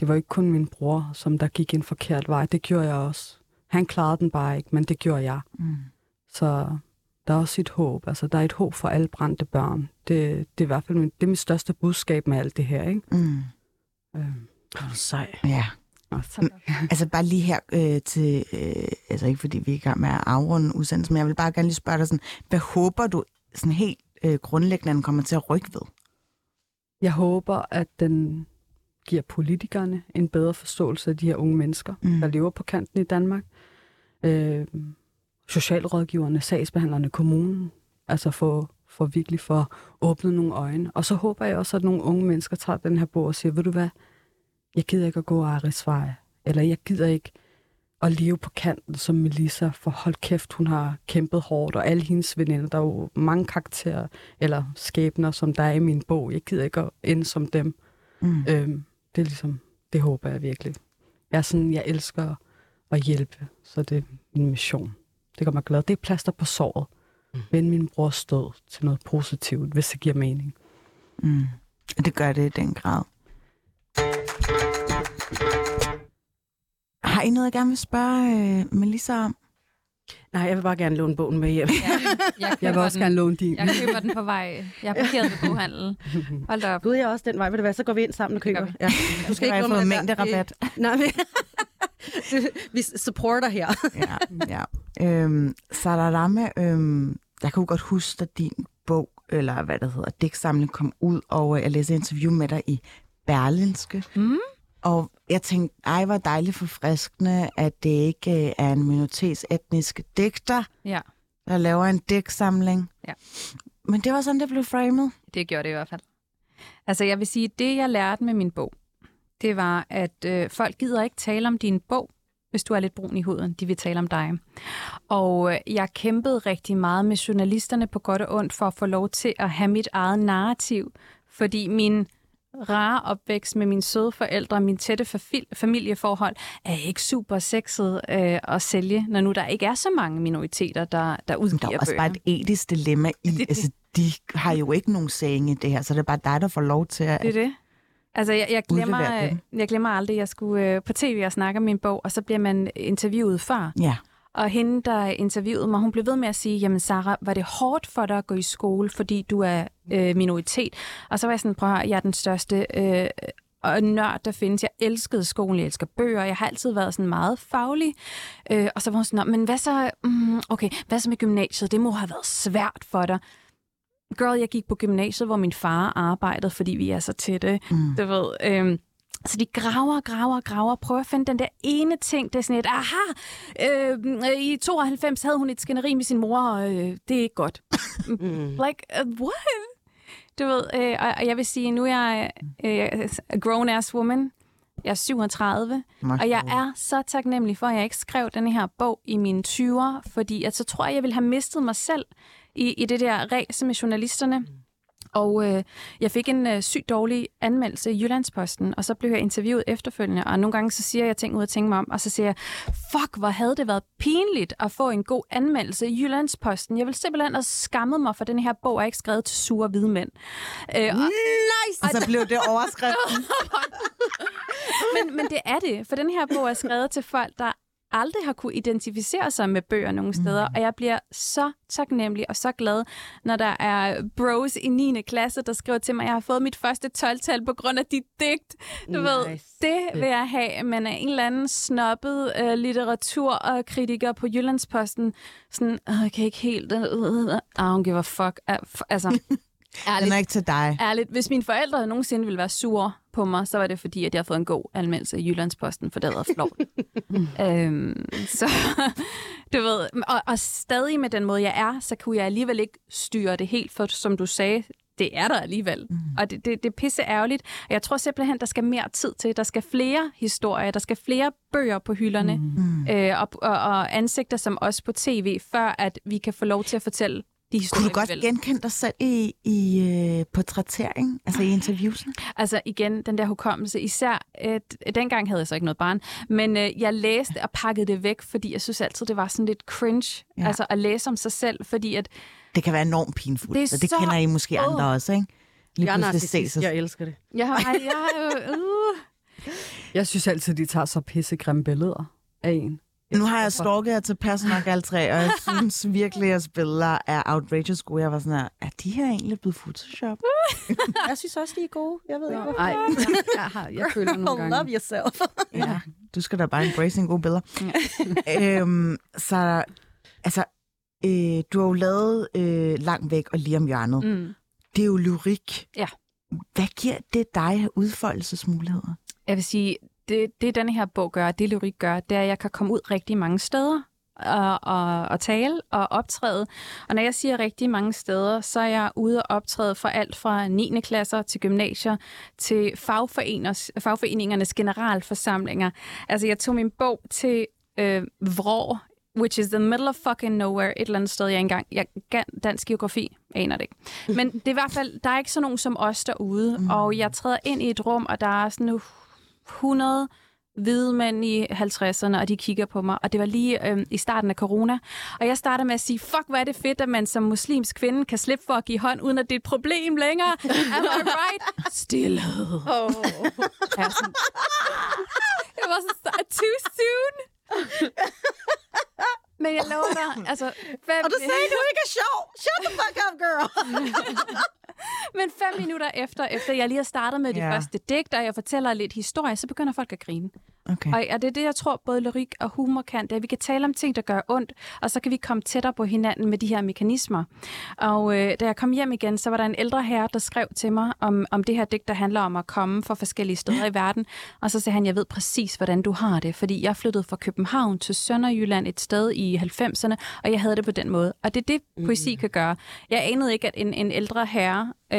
det var ikke kun min bror, som der gik en forkert vej. Det gjorde jeg også. Han klarede den bare ikke, men det gjorde jeg. Mm. Så der er også et håb. Altså, der er et håb for alle brændte børn. Det, det er i hvert fald min, det er mit største budskab med alt det her, ikke? Mm. Øh, Sej. Ja. Altså bare lige her øh, til, øh, altså ikke fordi vi er i gang med at afrunde udsendelsen, men jeg vil bare gerne lige spørge dig sådan, hvad håber du sådan helt øh, grundlæggende, at den kommer til at rykke ved? jeg håber, at den giver politikerne en bedre forståelse af de her unge mennesker, Mm. der lever på kanten i Danmark. Øh, socialrådgiverne, sagsbehandlerne, kommunen. Altså for, for virkelig for at åbne nogle øjne. Og så håber jeg også, at nogle unge mennesker tager den her bog og siger, ved du hvad, jeg gider ikke at gå Aris vej. Eller jeg gider ikke at leve på kanten som Melissa, for hold kæft, hun har kæmpet hårdt, og alle hendes veninder, der er jo mange karakterer eller skæbner, som der er i min bog. Jeg gider ikke at ende som dem. Mm. Øhm, det er ligesom, det håber jeg virkelig. Jeg er sådan, jeg elsker at hjælpe, så det er min mission. Det gør mig glad. Det er plaster på såret. Mm. Vend min brors død til noget positivt, hvis det giver mening. Mm. Det gør det i den grad. Har I noget, jeg gerne vil spørge øh, Melissa om? Nej, jeg vil bare gerne låne bogen med hjem. Ja, jeg, Jeg vil også den. gerne låne din. Jeg køber den på vej. Jeg er parkeret ved boghandel. Hold da op. Gud, jeg er også den vej. Vil det være, så går vi ind sammen og køber. vi. Ja. Du skal ikke gå med der- mængderabat. Nej, men... vi supporter her. ja, ja. Øhm, Sadarame, øhm, jeg kan jo godt huske, at din bog, eller hvad det hedder, digtsamling kom ud, og øh, jeg læste interview med dig i Berlinske. Mm. Og jeg tænkte, ej, hvor dejligt forfriskende, at det ikke øh, er en minoritetsetnisk digter, Ja, der laver en digtsamling. Ja. Men det var sådan, det blev framet. det gjorde det i hvert fald. Altså, jeg vil sige, det jeg lærte med min bog, det var, at øh, folk gider ikke tale om din bog, hvis du er lidt brun i huden. De vil tale om dig. Og øh, jeg kæmpede rigtig meget med journalisterne på godt og ondt for at få lov til at have mit eget narrativ. Fordi min rare opvækst med mine søde forældre og min tætte fa- familieforhold er ikke super sexet øh, at sælge, når nu der ikke er så mange minoriteter, der, der udgiver der er også bøger. bare et etisk dilemma i, Det- altså, de har jo ikke nogen saying i det her, så det er bare dig, der får lov til at... Det er det. Altså, jeg, jeg, glemmer, øh, jeg glemmer aldrig, at jeg skulle øh, på tv og snakke om min bog, og så bliver man interviewet før. Ja. Og hende, der interviewede mig, hun blev ved med at sige, jamen Sarah, var det hårdt for dig at gå i skole, fordi du er øh, minoritet? Og så var jeg sådan, prøv at høre, jeg er den største øh, og nørd, der findes. Jeg elskede skolen, jeg elsker bøger, jeg har altid været sådan meget faglig. Øh, og så var hun sådan, "Nå, men hvad så, mm, okay, hvad så med gymnasiet? Det må have været svært for dig. Girl, jeg gik på gymnasiet, hvor min far arbejdede, fordi vi er så tætte. Mm. Du ved, øhm, så de graver, graver, graver, prøver at finde den der ene ting, det er sådan et, aha, øh, i 92 havde hun et skænderi med sin mor, og øh, det er ikke godt. Mm. like, uh, what? Du ved, øh, og, og jeg vil sige, nu er jeg øh, a grown-ass woman. Jeg er 37, og jeg er så taknemmelig for, at jeg ikke skrev den her bog i mine 20'er, fordi at så tror jeg, jeg ville have mistet mig selv i, i det der race med journalisterne. Og øh, jeg fik en øh, sygt dårlig anmeldelse i Jyllandsposten, og så blev jeg interviewet efterfølgende, og nogle gange så siger jeg ting ud at tænke mig om, og så siger jeg, fuck, hvor havde det været pinligt at få en god anmeldelse i Jyllandsposten. Jeg vil simpelthen have skammet mig, for den her bog er ikke skrevet til sure hvide mænd. Øh, og, Nice! Og så blev det overskriften. men, men det er det, for den her bog er skrevet til folk, der aldrig har kunne identificere sig med bøger nogen steder, mm. og jeg bliver så taknemmelig og så glad, når der er bros i 9. klasse, der skriver til mig, at jeg har fået mit første 12-tal på grund af dit digt. Du nice. ved, det vil jeg have, men er en eller anden snobbet uh, litteraturkritiker på Jyllandsposten, sådan, jeg kan ikke helt, uh, uh, I don't give a fuck. Altså, Ærligt, Den er ikke til dig. Ærligt, hvis mine forældre nogensinde ville være sure på mig, så var det fordi, at jeg har fået en god anmeldelse i Jyllandsposten, for det havde været øhm, så du ved, og, og stadig med den måde, jeg er, så kunne jeg alligevel ikke styre det helt, for som du sagde, det er der alligevel. Mm. Og det, det, det er pisse ærgerligt. Og jeg tror simpelthen, der skal mere tid til. Der skal flere historier, der skal flere bøger på hylderne, mm. øh, og, og, og ansigter som os på tv, før at vi kan få lov til at fortælle de historier, Kunne du godt genkende dig selv i, i uh, portrættering, altså i interviewsen? Altså igen, den der hukommelse. Især, et, dengang havde jeg så ikke noget barn, men uh, jeg læste og pakkede det væk, fordi jeg synes altid, det var sådan lidt cringe, ja. altså at læse om sig selv, fordi at... Det kan være enormt pinfuldt, det, og det så... kender I måske andre oh. også, ikke? Lige jeg er narcissist, jeg elsker det. Jeg, jeg, jeg, uh. jeg synes altid, de tager så pissegrimme billeder af en. Nu har jeg stalket jer til passe nok alle tre, og jeg synes virkelig, at jeres billeder er outrageous gode. Jeg var sådan her, er de her egentlig blevet Photoshop? jeg synes også, de er gode. Jeg ved ikke, hvorfor. Ej, jeg, har, jeg føler nogle gange. Love yourself. ja, du skal da bare embrace en gode billeder. Ja. øhm, så altså, øh, du har jo lavet øh, Langt væk og lige om hjørnet. Mm. Det er jo lyrik. Ja. Hvad giver det dig udfoldelsesmuligheder? Jeg vil sige, det, det den her bog gør, det lyrik gør, det er, at jeg kan komme ud rigtig mange steder og, og, og tale og optræde. Og når jeg siger rigtig mange steder, så er jeg ude og optræde fra alt fra 9. klasser til gymnasier til fagforeningernes generalforsamlinger. Altså jeg tog min bog til øh, Vrå, which is the middle of fucking nowhere, et eller andet sted, jeg engang... Jeg dansk geografi, aner det ikke. Men det er i hvert fald, der er ikke sådan nogen som os derude, mm. og jeg træder ind i et rum, og der er sådan 100 hvide mænd i 50'erne, og de kigger på mig. Og det var lige øh, i starten af corona. Og jeg starter med at sige, fuck, hvor er det fedt, at man som muslimsk kvinde kan slippe for at give hånd, uden at det er et problem længere. Am I right? Stillhed. Oh. Jeg, sådan, jeg var sådan, too soon. Men jeg lover dig, altså... Fem... Og du sagde, du ikke er sjov. Shut the fuck up, girl. Men fem minutter efter, efter jeg lige har startet med de ja. første digt, og jeg fortæller lidt historie, så begynder folk at grine. Okay. Og, og det er det, jeg tror, både lyrik og humor kan, det er, at vi kan tale om ting, der gør ondt, og så kan vi komme tættere på hinanden med de her mekanismer. Og øh, da jeg kom hjem igen, så var der en ældre herre, der skrev til mig om, om det her digt, der handler om at komme fra forskellige steder i verden. Og så sagde han, jeg ved præcis, hvordan du har det, fordi jeg flyttede fra København til Sønderjylland et sted i 90'erne, og jeg havde det på den måde. Og det er det, poesi mm. kan gøre. Jeg anede ikke, at en, en ældre herre, øh,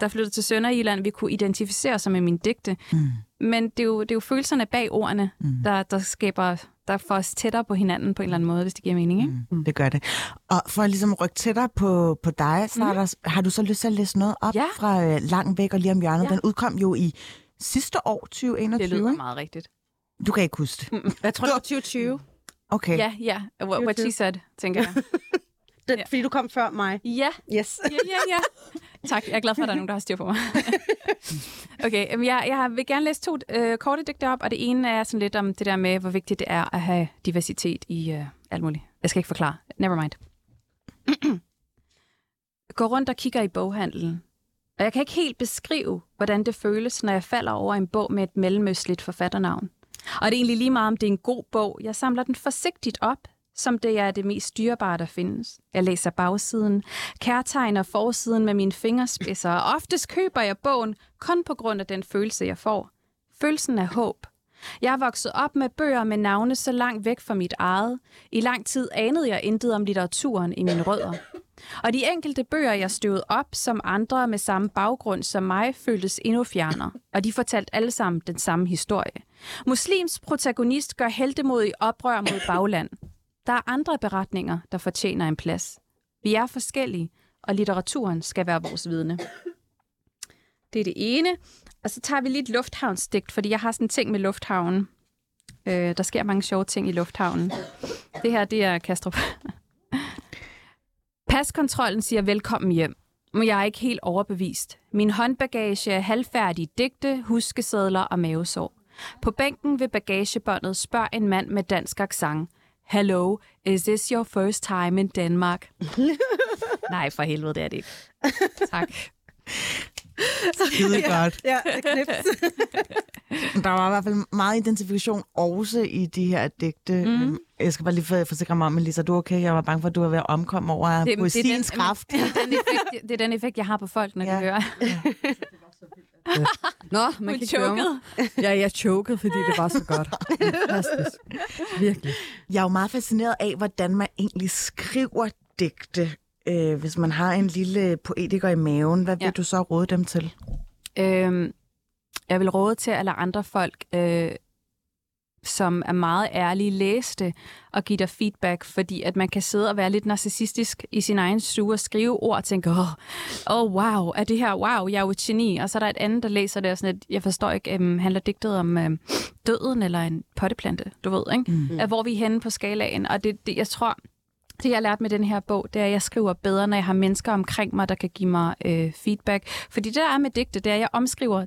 der flyttede til Sønderjylland, vi kunne identificere sig med min digte. Mm. Men det er, jo, det er jo følelserne bag ordene, mm. der, der skaber der får os tættere på hinanden på en eller anden måde, hvis det giver mening. Ikke? Mm, det gør det. Og for at ligesom rykke tættere på, på dig, så mm. der, har du så lyst til at læse noget op ja. fra øh, Langt væk og lige om hjørnet. Ja. Den udkom jo i sidste år, 2021. Det lyder meget rigtigt. Du kan ikke huske det. Mm. Jeg tror, det var 2020. Okay. Ja, ja. What, what she said, tænker jeg. Den, ja. Fordi du kom før mig. Ja. Yes. ja, ja, ja. Tak, jeg er glad for, at der er nogen, der har styr på mig. okay, jeg, jeg vil gerne læse to øh, korte digte op, og det ene er sådan lidt om det der med, hvor vigtigt det er at have diversitet i øh, alt muligt. Jeg skal ikke forklare. Never mind. Gå rundt og kigger i boghandlen, og jeg kan ikke helt beskrive, hvordan det føles, når jeg falder over en bog med et mellemøstligt forfatternavn. Og det er egentlig lige meget, om det er en god bog. Jeg samler den forsigtigt op, som det er det mest styrbare, der findes. Jeg læser bagsiden, kærtegner forsiden med mine fingerspidser, og oftest køber jeg bogen kun på grund af den følelse, jeg får. Følelsen af håb. Jeg er vokset op med bøger med navne så langt væk fra mit eget. I lang tid anede jeg intet om litteraturen i mine rødder. Og de enkelte bøger, jeg støvede op, som andre med samme baggrund som mig, føltes endnu fjernere. Og de fortalte alle sammen den samme historie. Muslims protagonist gør heldemodig oprør mod bagland. Der er andre beretninger, der fortjener en plads. Vi er forskellige, og litteraturen skal være vores vidne. Det er det ene. Og så tager vi lige et lufthavnsdigt, fordi jeg har sådan en ting med lufthavnen. Øh, der sker mange sjove ting i lufthavnen. Det her, det er Kastrup. Paskontrollen siger velkommen hjem. Men jeg er ikke helt overbevist. Min håndbagage er halvfærdige digte, huskesedler og mavesår. På bænken ved bagagebåndet spørger en mand med dansk accent. Hello, is this your first time in Denmark? Nej, for helvede, det er det ikke. Tak. Skide godt. Ja, det knips. Der var i hvert fald meget identifikation også i de her digte. Mm. Jeg skal bare lige for- forsikre mig om, Melissa, du er okay? Jeg var bange for, at du var ved at omkomme over det, poesiens den, kraft. Det er, den effekt, det er den effekt, jeg har på folk, når ja. Ja. de hører. Nå, man Hun kan ikke høre mig. chokede. Ja, jeg chokede, fordi det var så godt. Fantastisk. Virkelig. Jeg er jo meget fascineret af, hvordan man egentlig skriver digte. Øh, hvis man har en lille poetiker i maven, hvad vil Ja. du så råde dem til? Øhm, jeg vil råde til at lade andre folk, øh, som er meget ærlige, læse det og give dig feedback, fordi at man kan sidde og være lidt narcissistisk i sin egen stue og skrive ord og tænke, åh, oh, oh, wow, er det her, wow, jeg er jo et geni. Og så er der et andet, der læser det og sådan, at jeg forstår ikke, øhm, handler digtet om øhm, døden eller en potteplante, du ved, ikke? Mm. Hvor vi er henne på skalaen. Og det, det, jeg tror, det jeg har lært med den her bog, det er, at jeg skriver bedre, når jeg har mennesker omkring mig, der kan give mig øh, feedback. Fordi det, der er med digte, det er, at jeg omskriver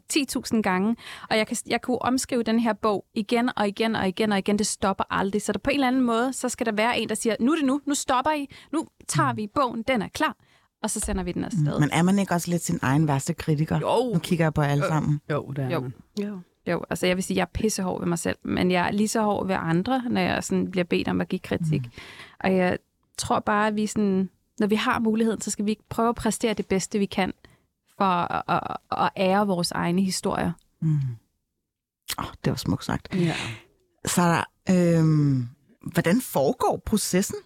10.000 gange, og jeg kan, jeg kunne omskrive den her bog igen og igen og igen og igen. Det stopper aldrig. Så der på en eller anden måde, så skal der være en, der siger, nu er det nu, nu stopper I, nu tager vi bogen, den er klar, og så sender vi den afsted. Men er man ikke også lidt sin egen værste kritiker? Jo. Nu kigger jeg på alle sammen. Jo, det er Jo. man. Jo. Jo, altså jeg vil sige, at jeg er pissehård ved mig selv, men jeg er lige så hård ved andre, når jeg sådan bliver bedt om at give kritik. Mm. Og jeg tror bare, at vi sådan, når vi har muligheden, så skal vi prøve at præstere det bedste, vi kan, for at, at, at ære vores egne historier. Mm. Oh, det var smukt sagt. Ja. Så der, øhm, hvordan foregår processen?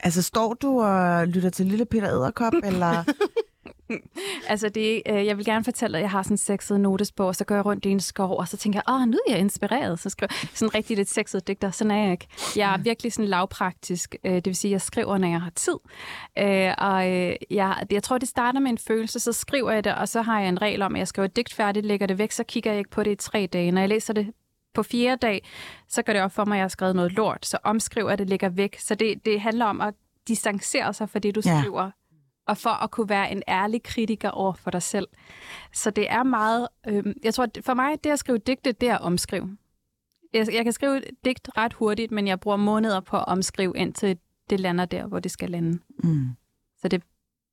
Altså, står du og lytter til Lille Peter Æderkop, eller... Altså, det, øh, jeg vil gerne fortælle, at jeg har sådan en sexet notesbog, og så går jeg rundt i en skov, og så tænker jeg, åh, nu er jeg inspireret. Så skriver jeg sådan rigtig lidt sexet digter. Sådan er jeg ikke. Jeg er virkelig sådan lavpraktisk. Øh, det vil sige, at jeg skriver, når jeg har tid. Øh, og øh, jeg, jeg tror, det starter med en følelse, så skriver jeg det, og så har jeg en regel om, at jeg skriver et digt færdigt, lægger det væk, så kigger jeg ikke på det i tre dage. Når jeg læser det på fjerde dag, så går det op for mig, at jeg har skrevet noget lort. Så omskriver jeg det, lægger væk. Så det, det handler om at distancere sig fra det, du Ja. skriver og for at kunne være en ærlig kritiker over for dig selv. Så det er meget... Øh, jeg tror, for mig, det at skrive digte, det er at omskrive. Jeg, jeg kan skrive digt ret hurtigt, men jeg bruger måneder på at omskrive, indtil det lander der, hvor det skal lande. Mm. Så det er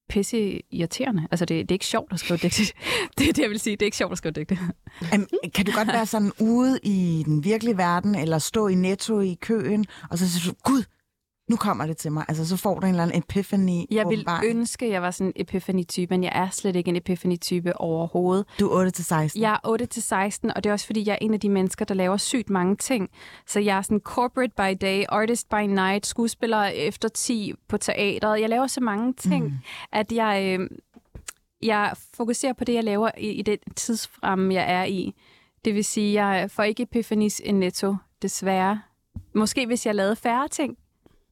pisse irriterende. Altså, det, det er ikke sjovt at skrive digte. Det er det, jeg vil sige. Det er ikke sjovt at skrive digte. Am, kan du godt være sådan ude i den virkelige verden, eller stå i netto i køen, og så siger du, gud, nu kommer det til mig. Altså, så får du en eller anden epiphany. Jeg vil ønske, at jeg var sådan en epiphany-type, men jeg er slet ikke en epiphany-type overhovedet. Du er 8-16. Jeg er 8-16, og det er også fordi, jeg er en af de mennesker, der laver sygt mange ting. Så jeg er sådan corporate by day, artist by night, skuespiller efter 10 på teateret. Jeg laver så mange ting, mm. at jeg, øh, jeg fokuserer på det, jeg laver i, i det tidsfremme, jeg er i. Det vil sige, jeg får ikke epifanis en netto, desværre. Måske hvis jeg lavede færre ting,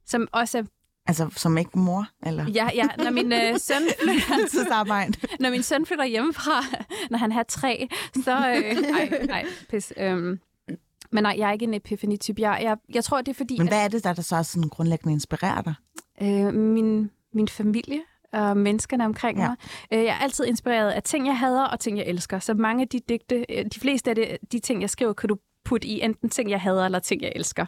som også er... Altså, som ikke mor, eller? Ja, ja, når min øh, søn flytter, når min søn flytter hjemmefra, når han har tre, så... Øh, ej, ej, pis. Øhm. Men nej, jeg er ikke en epiphany-type. Jeg, jeg, jeg tror, det er fordi, Men hvad er det, der, der så sådan grundlæggende inspirerer dig? øh, min, min familie og menneskerne omkring Ja. mig. Øh, jeg er altid inspireret af ting, jeg hader og ting, jeg elsker. Så mange af de digte, øh, de fleste af det, de ting, jeg skriver, kan du putte i enten ting, jeg hader, eller ting, jeg elsker.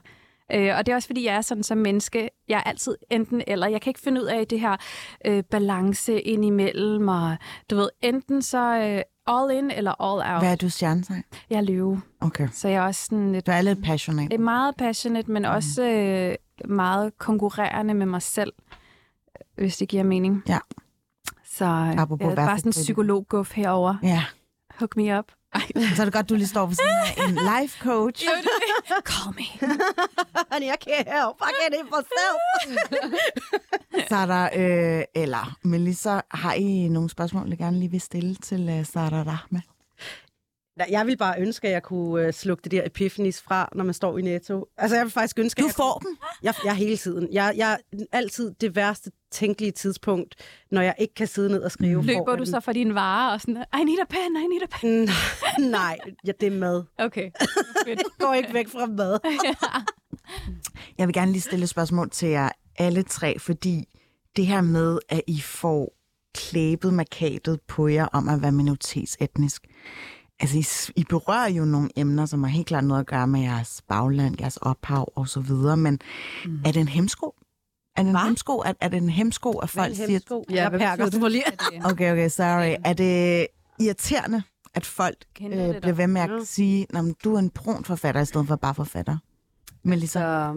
Øh, og det er også, fordi jeg er sådan som menneske. Jeg er altid enten eller. Jeg kan ikke finde ud af det her øh, balance ind imellem. Og, du ved, enten så øh, all in eller all out. Hvad er du stjernetegn? Jeg er løve. Okay. Så jeg er også sådan lidt Du er lidt passionate. er meget passionate, men også øh, meget konkurrerende med mig selv, hvis det giver mening. Ja. Så øh, Apropos bare sådan en psykologguff herover. Ja. Hook me up. Så er det godt, du lige står for sådan en life coach. Call me. Honey, I can't help. I can't help myself. Sara, øh, eller Melissa, har I nogle spørgsmål, jeg gerne lige vil stille til uh, Sara Rahma? Jeg vil bare ønske, at jeg kunne uh, slukke det der epiphanies fra, når man står i Netto. Altså, jeg vil faktisk ønske, at Du jeg får kunne... dem. Jeg, jeg hele tiden. Jeg, jeg er altid det værste tænkelige tidspunkt, når jeg ikke kan sidde ned og skrive. får Løber jeg du så for dine varer og sådan, I need a pen, I need a pen. Nej, ja, det er mad. Okay. Fedt. Gå ikke væk fra mad. Jeg vil gerne lige stille et spørgsmål til jer alle tre, fordi det her med, at I får klæbet markatet på jer om at være minoritetsetnisk. Altså, I, I berører jo nogle emner, som har helt klart noget at gøre med jeres bagland, jeres ophav og så videre, men mm. er det en hemsko? Er det en Hva? hemsko? Er, er det en hemsko, at folk siger... Ja, jeg hvad perker, betyder lige... Okay, okay, sorry. Er det irriterende, at folk øh, bliver dig? ved med at sige, at du er en brun forfatter, i stedet for bare forfatter? Melissa? Så,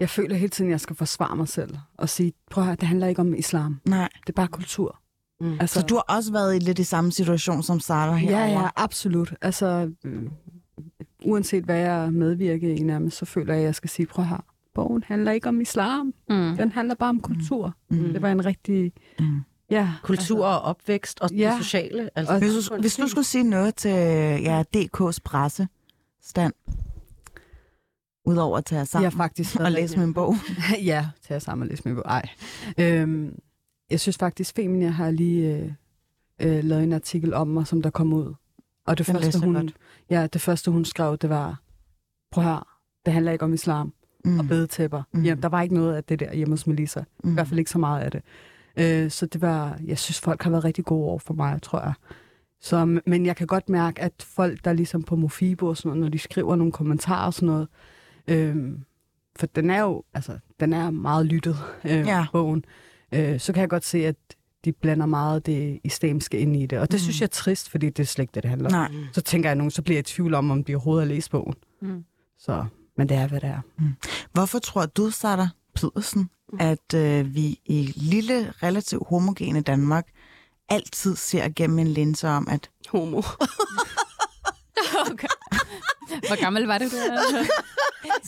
jeg føler hele tiden, at jeg skal forsvare mig selv og sige, prøv at høre, det handler ikke om islam. Nej. Det er bare kultur. Mm. Altså, Så du har også været i lidt i samme situation som Sara her? Ja, ja, absolut. Altså, øh, uanset hvad jeg medvirker i nærmest, så føler jeg, at jeg skal sige, prøv her, bogen handler ikke om islam. Mm. Den handler bare om kultur. Mm. Det var en rigtig... Mm. Ja, Kultur og opvækst og Ja. det sociale. Altså, Og- Hvis du, hvis du skulle sige noget til ja, DK's pressestand, udover at tage jeg sammen har faktisk og læse min bog. ja, tag jer sammen og læse min bog. Ej. Øhm, jeg synes faktisk, Femina har lige øh, øh, lavet en artikel om mig, som der kom ud. Og det Den første, hun, godt. ja, det første, hun skrev, det var, prøv her, det handler ikke om islam Mm. og bedetæpper. Mm. Ja, der var ikke noget af det der hjemme hos Melissa. Mm. I hvert fald ikke så meget af det. Øh, så det var, jeg synes, folk har været rigtig gode over for mig, tror jeg. Så, men jeg kan godt mærke, at folk, der ligesom på Mofibo og sådan noget, når de skriver nogle kommentarer og sådan noget, øh, for den er jo, altså, den er meget lyttet, øh, ja. bogen, øh, så kan jeg godt se, at de blander meget det islamiske ind i det. Og det Mm. mm. synes jeg er trist, fordi det er slet ikke det, det handler om. Nej. Så tænker jeg nogen, så bliver jeg i tvivl om, om de overhovedet har læst bogen. Mm. Så, men det er, hvad det er. Hvorfor tror du, Sara Pedersen, at øh, vi i lille, relativt homogene Danmark altid ser gennem en linse om, at Homo. Okay. Hvor gammel var du der?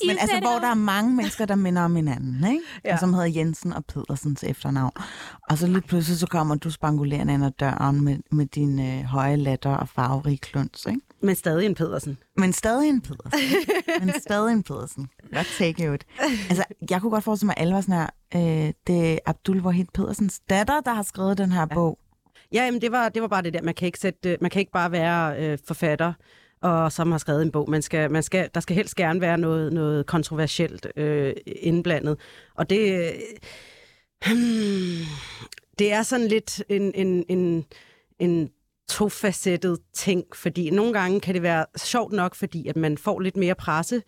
Men altså, hvor der er mange mennesker, der minder om hinanden, ikke? Ja. Ja. Og som hedder Jensen og Pedersen til efternavn. Og så lige pludselig, så kommer du spangulerende ind ad døren med, med din øh, høje latter og farverige kluns, ikke? Men stadig en Pedersen. Men stadig en Pedersen. Men stadig en Pedersen. Godt take it. Altså, jeg kunne godt forestille mig, at alle var sådan her, øh, det er Abdul Wahid Pedersens datter, der har skrevet den her bog. Ja, jamen, det var, det var bare det der. Man kan ikke, sætte, man kan ikke bare være øh, forfatter, og som har skrevet en bog. Man skal, man skal, der skal helst gerne være noget, noget kontroversielt øh, indblandet. Og det, øh, hmm, det er sådan lidt en, en, en, en tofacettet ting, fordi nogle gange kan det være sjovt nok, fordi at man får lidt mere presse.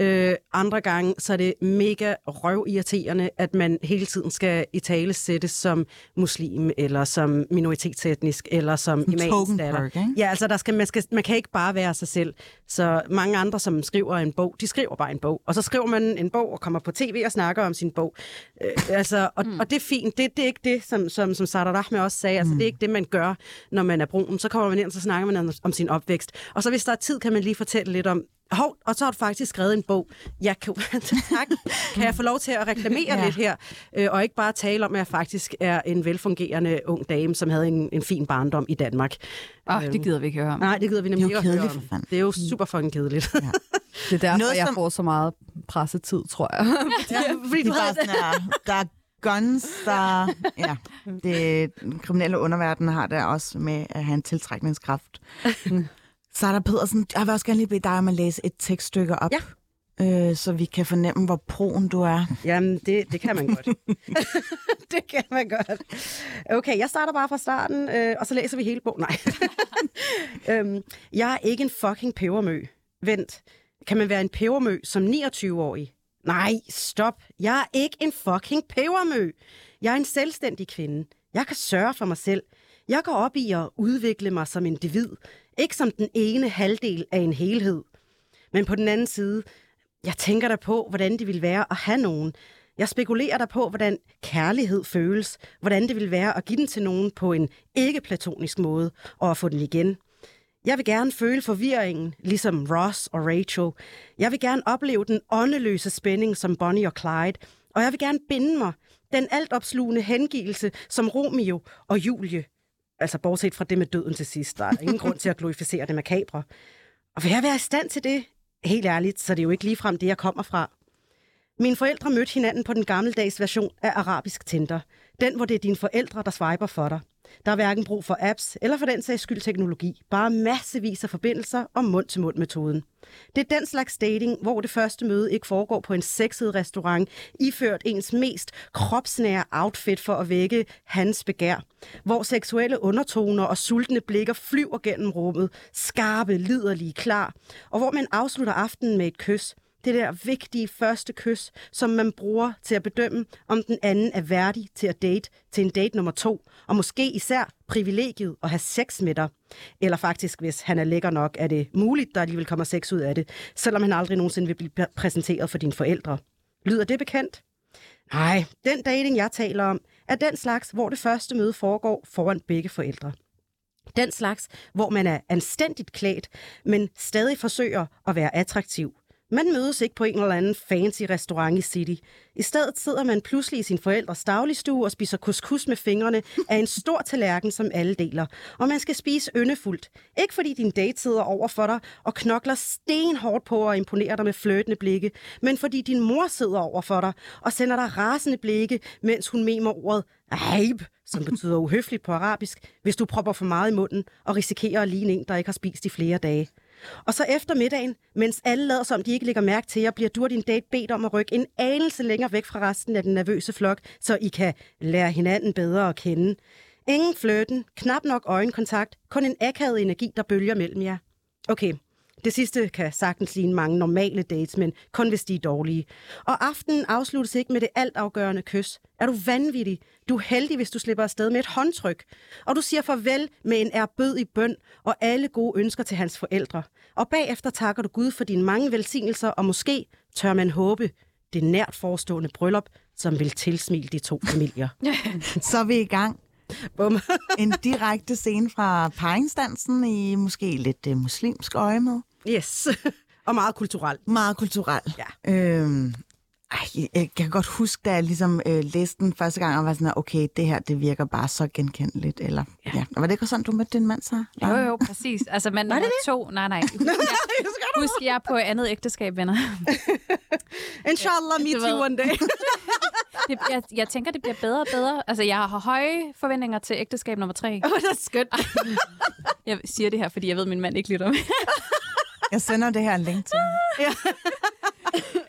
Øh, andre gange så er det mega røvirriterende, at man hele tiden skal i tale sættes som muslim, eller som minoritetsetnisk, eller som imansdatter. Ja, altså der skal, man, skal, man kan ikke bare være sig selv. Så mange andre, som skriver en bog, de skriver bare en bog. Og så skriver man en bog og kommer på tv og snakker om sin bog. Øh, altså, og, mm. og det er fint. Det, det er ikke det, som, som, som Sara Rahme også sagde. Altså, mm. Det er ikke det, man gør, når man er brun. Så kommer man ind, og så snakker man om, om sin opvækst. Og så hvis der er tid, kan man lige fortælle lidt om, Hov, og så har du faktisk skrevet en bog. Jeg kan, tak. kan jeg få lov til at reklamere Ja. ja. lidt her, øh, og ikke bare tale om, at jeg faktisk er en velfungerende ung dame, som havde en, en fin barndom i Danmark. Åh, oh, det gider vi ikke høre om. Nej, det gider vi Det er nemlig jo ikke høre kedeligt om. for fanden. Det er jo super fucking kedeligt. Ja. Det er derfor, Noget, jeg som- får så meget pressetid, tror jeg. fordi Det er bare sådan der er guns, der... Ja, det, kriminelle underverden har det også med at have en tiltrækningskraft. Sara Pedersen, jeg vil også gerne lige bede dig om at læse et tekststykke op. Ja. Øh, så vi kan fornemme, hvor proen du er. Jamen, det, det kan man godt. det kan man godt. Okay, jeg starter bare fra starten, øh, og så læser vi hele bogen. Nej. øhm, jeg er ikke en fucking pebermø. Vent. Kan man være en pebermø som 29-årig? Nej, stop. Jeg er ikke en fucking pebermø. Jeg er en selvstændig kvinde. Jeg kan sørge for mig selv. Jeg går op i at udvikle mig som individ. Ikke som den ene halvdel af en helhed. Men på den anden side, Jeg tænker der på, hvordan det vil være at have nogen. Jeg spekulerer der på, hvordan kærlighed føles, hvordan det vil være at give den til nogen på en ikke-platonisk måde, og at få den igen. Jeg vil gerne føle forvirringen, ligesom Ross og Rachel. Jeg vil gerne opleve den åndeløse spænding som Bonnie og Clyde. Og jeg vil gerne binde mig. Den altopslugende hengivelse som Romeo og Julie. Altså bortset fra det med døden til sidst. Der er ingen grund til at glorificere det makabre. Og vil jeg være i stand til det? Helt ærligt, så det er jo ikke ligefrem det, jeg kommer fra. Mine forældre mødte hinanden på den gammeldags version af arabisk Tinder. Den, hvor det er dine forældre, der swiper for dig. Der er hverken brug for apps eller for den sags skyld teknologi. Bare massevis af forbindelser og mund-til-mund-metoden. Det er den slags dating, hvor det første møde ikke foregår på en sexet restaurant, iført ens mest kropsnære outfit for at vække hans begær. Hvor seksuelle undertoner og sultne blikker flyver gennem rummet, skarpe, liderlige, klar. Og hvor man afslutter aftenen med et kys – det der vigtige første kys, som man bruger til at bedømme, om den anden er værdig til at date til en date nummer to, og måske især privilegiet at have sex med dig. Eller faktisk, hvis han er lækker nok, er det muligt, der alligevel kommer sex ud af det, selvom han aldrig nogensinde vil blive præsenteret for dine forældre. Lyder det bekendt? Nej, den dating, jeg taler om, er den slags, hvor det første møde foregår foran begge forældre. Den slags, hvor man er anstændigt klædt, men stadig forsøger at være attraktiv. Man mødes ikke på en eller anden fancy restaurant i City. I stedet sidder man pludselig i sin forældres dagligstue og spiser couscous med fingrene af en stor tallerken, som alle deler. Og man skal spise yndefuldt. Ikke fordi din date sidder over for dig og knokler stenhårdt på at imponere dig med fløtende blikke, men fordi din mor sidder over for dig og sender dig rasende blikke, mens hun memer ordet Aib, som betyder uhøfligt på arabisk, hvis du propper for meget i munden og risikerer at ligne en, der ikke har spist i flere dage. Og så efter middagen, mens alle lader som de ikke lægger mærke til jer, bliver du og din date bedt om at rykke en anelse længere væk fra resten af den nervøse flok, så I kan lære hinanden bedre at kende. Ingen fløten, knap nok øjenkontakt, kun en akavet energi, der bølger mellem jer. Okay, det sidste kan sagtens ligne mange normale dates, men kun hvis de er dårlige. Og aftenen afsluttes ikke med det altafgørende kys. Er du vanvittig? Du er heldig, hvis du slipper afsted med et håndtryk. Og du siger farvel med en erbød i bøn og alle gode ønsker til hans forældre. Og bagefter takker du Gud for dine mange velsignelser, og måske tør man håbe det nært forestående bryllup, som vil tilsmile de to familier. Så er vi i gang. Bum. En direkte scene fra paringsdansen i måske lidt uh, muslimsk øje med. Yes. og meget kulturelt. Meget kulturel. Ja. Øhm, ej, jeg kan godt huske, da jeg ligesom øh, læste den første gang, og var sådan, okay, det her, det virker bare så genkendeligt. Eller, ja. ja. Var det ikke sådan, du mødte din mand så? Jo, jo, præcis. Altså mand nummer to, nej, nej. Husk, jeg, husk, jeg er på andet ægteskab, venner. Inshallah, me too one day. Det, jeg, jeg tænker, det bliver bedre og bedre. Altså, jeg har høje forventninger til ægteskab nummer tre. Åh, det er skønt. Jeg siger det her, fordi jeg ved, at min mand ikke lytter med. Jeg sender det her link til hende.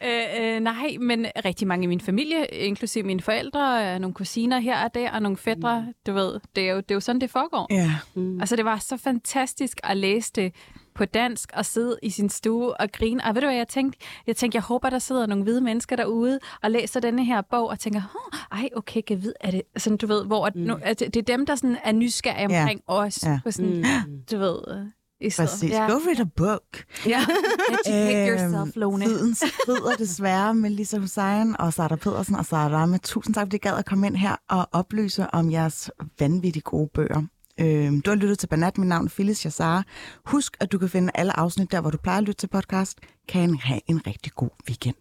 øh, øh, nej, men rigtig mange i min familie, inklusive mine forældre, øh, nogle kusiner her og der, og nogle fædre, du ved, det er, jo, det er jo sådan, det foregår. Ja. Mm. Altså, det var så fantastisk at læse det på dansk og sidde i sin stue og grine. Og ved du hvad, jeg tænkte? Jeg tænkte, jeg håber, der sidder nogle hvide mennesker derude og læser denne her bog og tænker, oh, ej, okay, kan jeg vide, er det sådan, du ved, hvor at nu, at det er dem, der sådan er nysgerrige Ja. omkring os. Ja. På sådan, Mm. du ved, øh, i stedet. Præcis. Ja. Go read a book. Ja. Educate Øhm, yourself, Lone. Tiden skrider desværre med Lisa Hussein og Sara Pedersen og Sara Rame. Tusind tak, fordi I gad at komme ind her og oplyse om jeres vanvittigt gode bøger. Øhm, du har lyttet til Banat. Mit navn er Phyllis Jassar. Husk, at du kan finde alle afsnit der, hvor du plejer at lytte til podcast. Kan have en rigtig god weekend.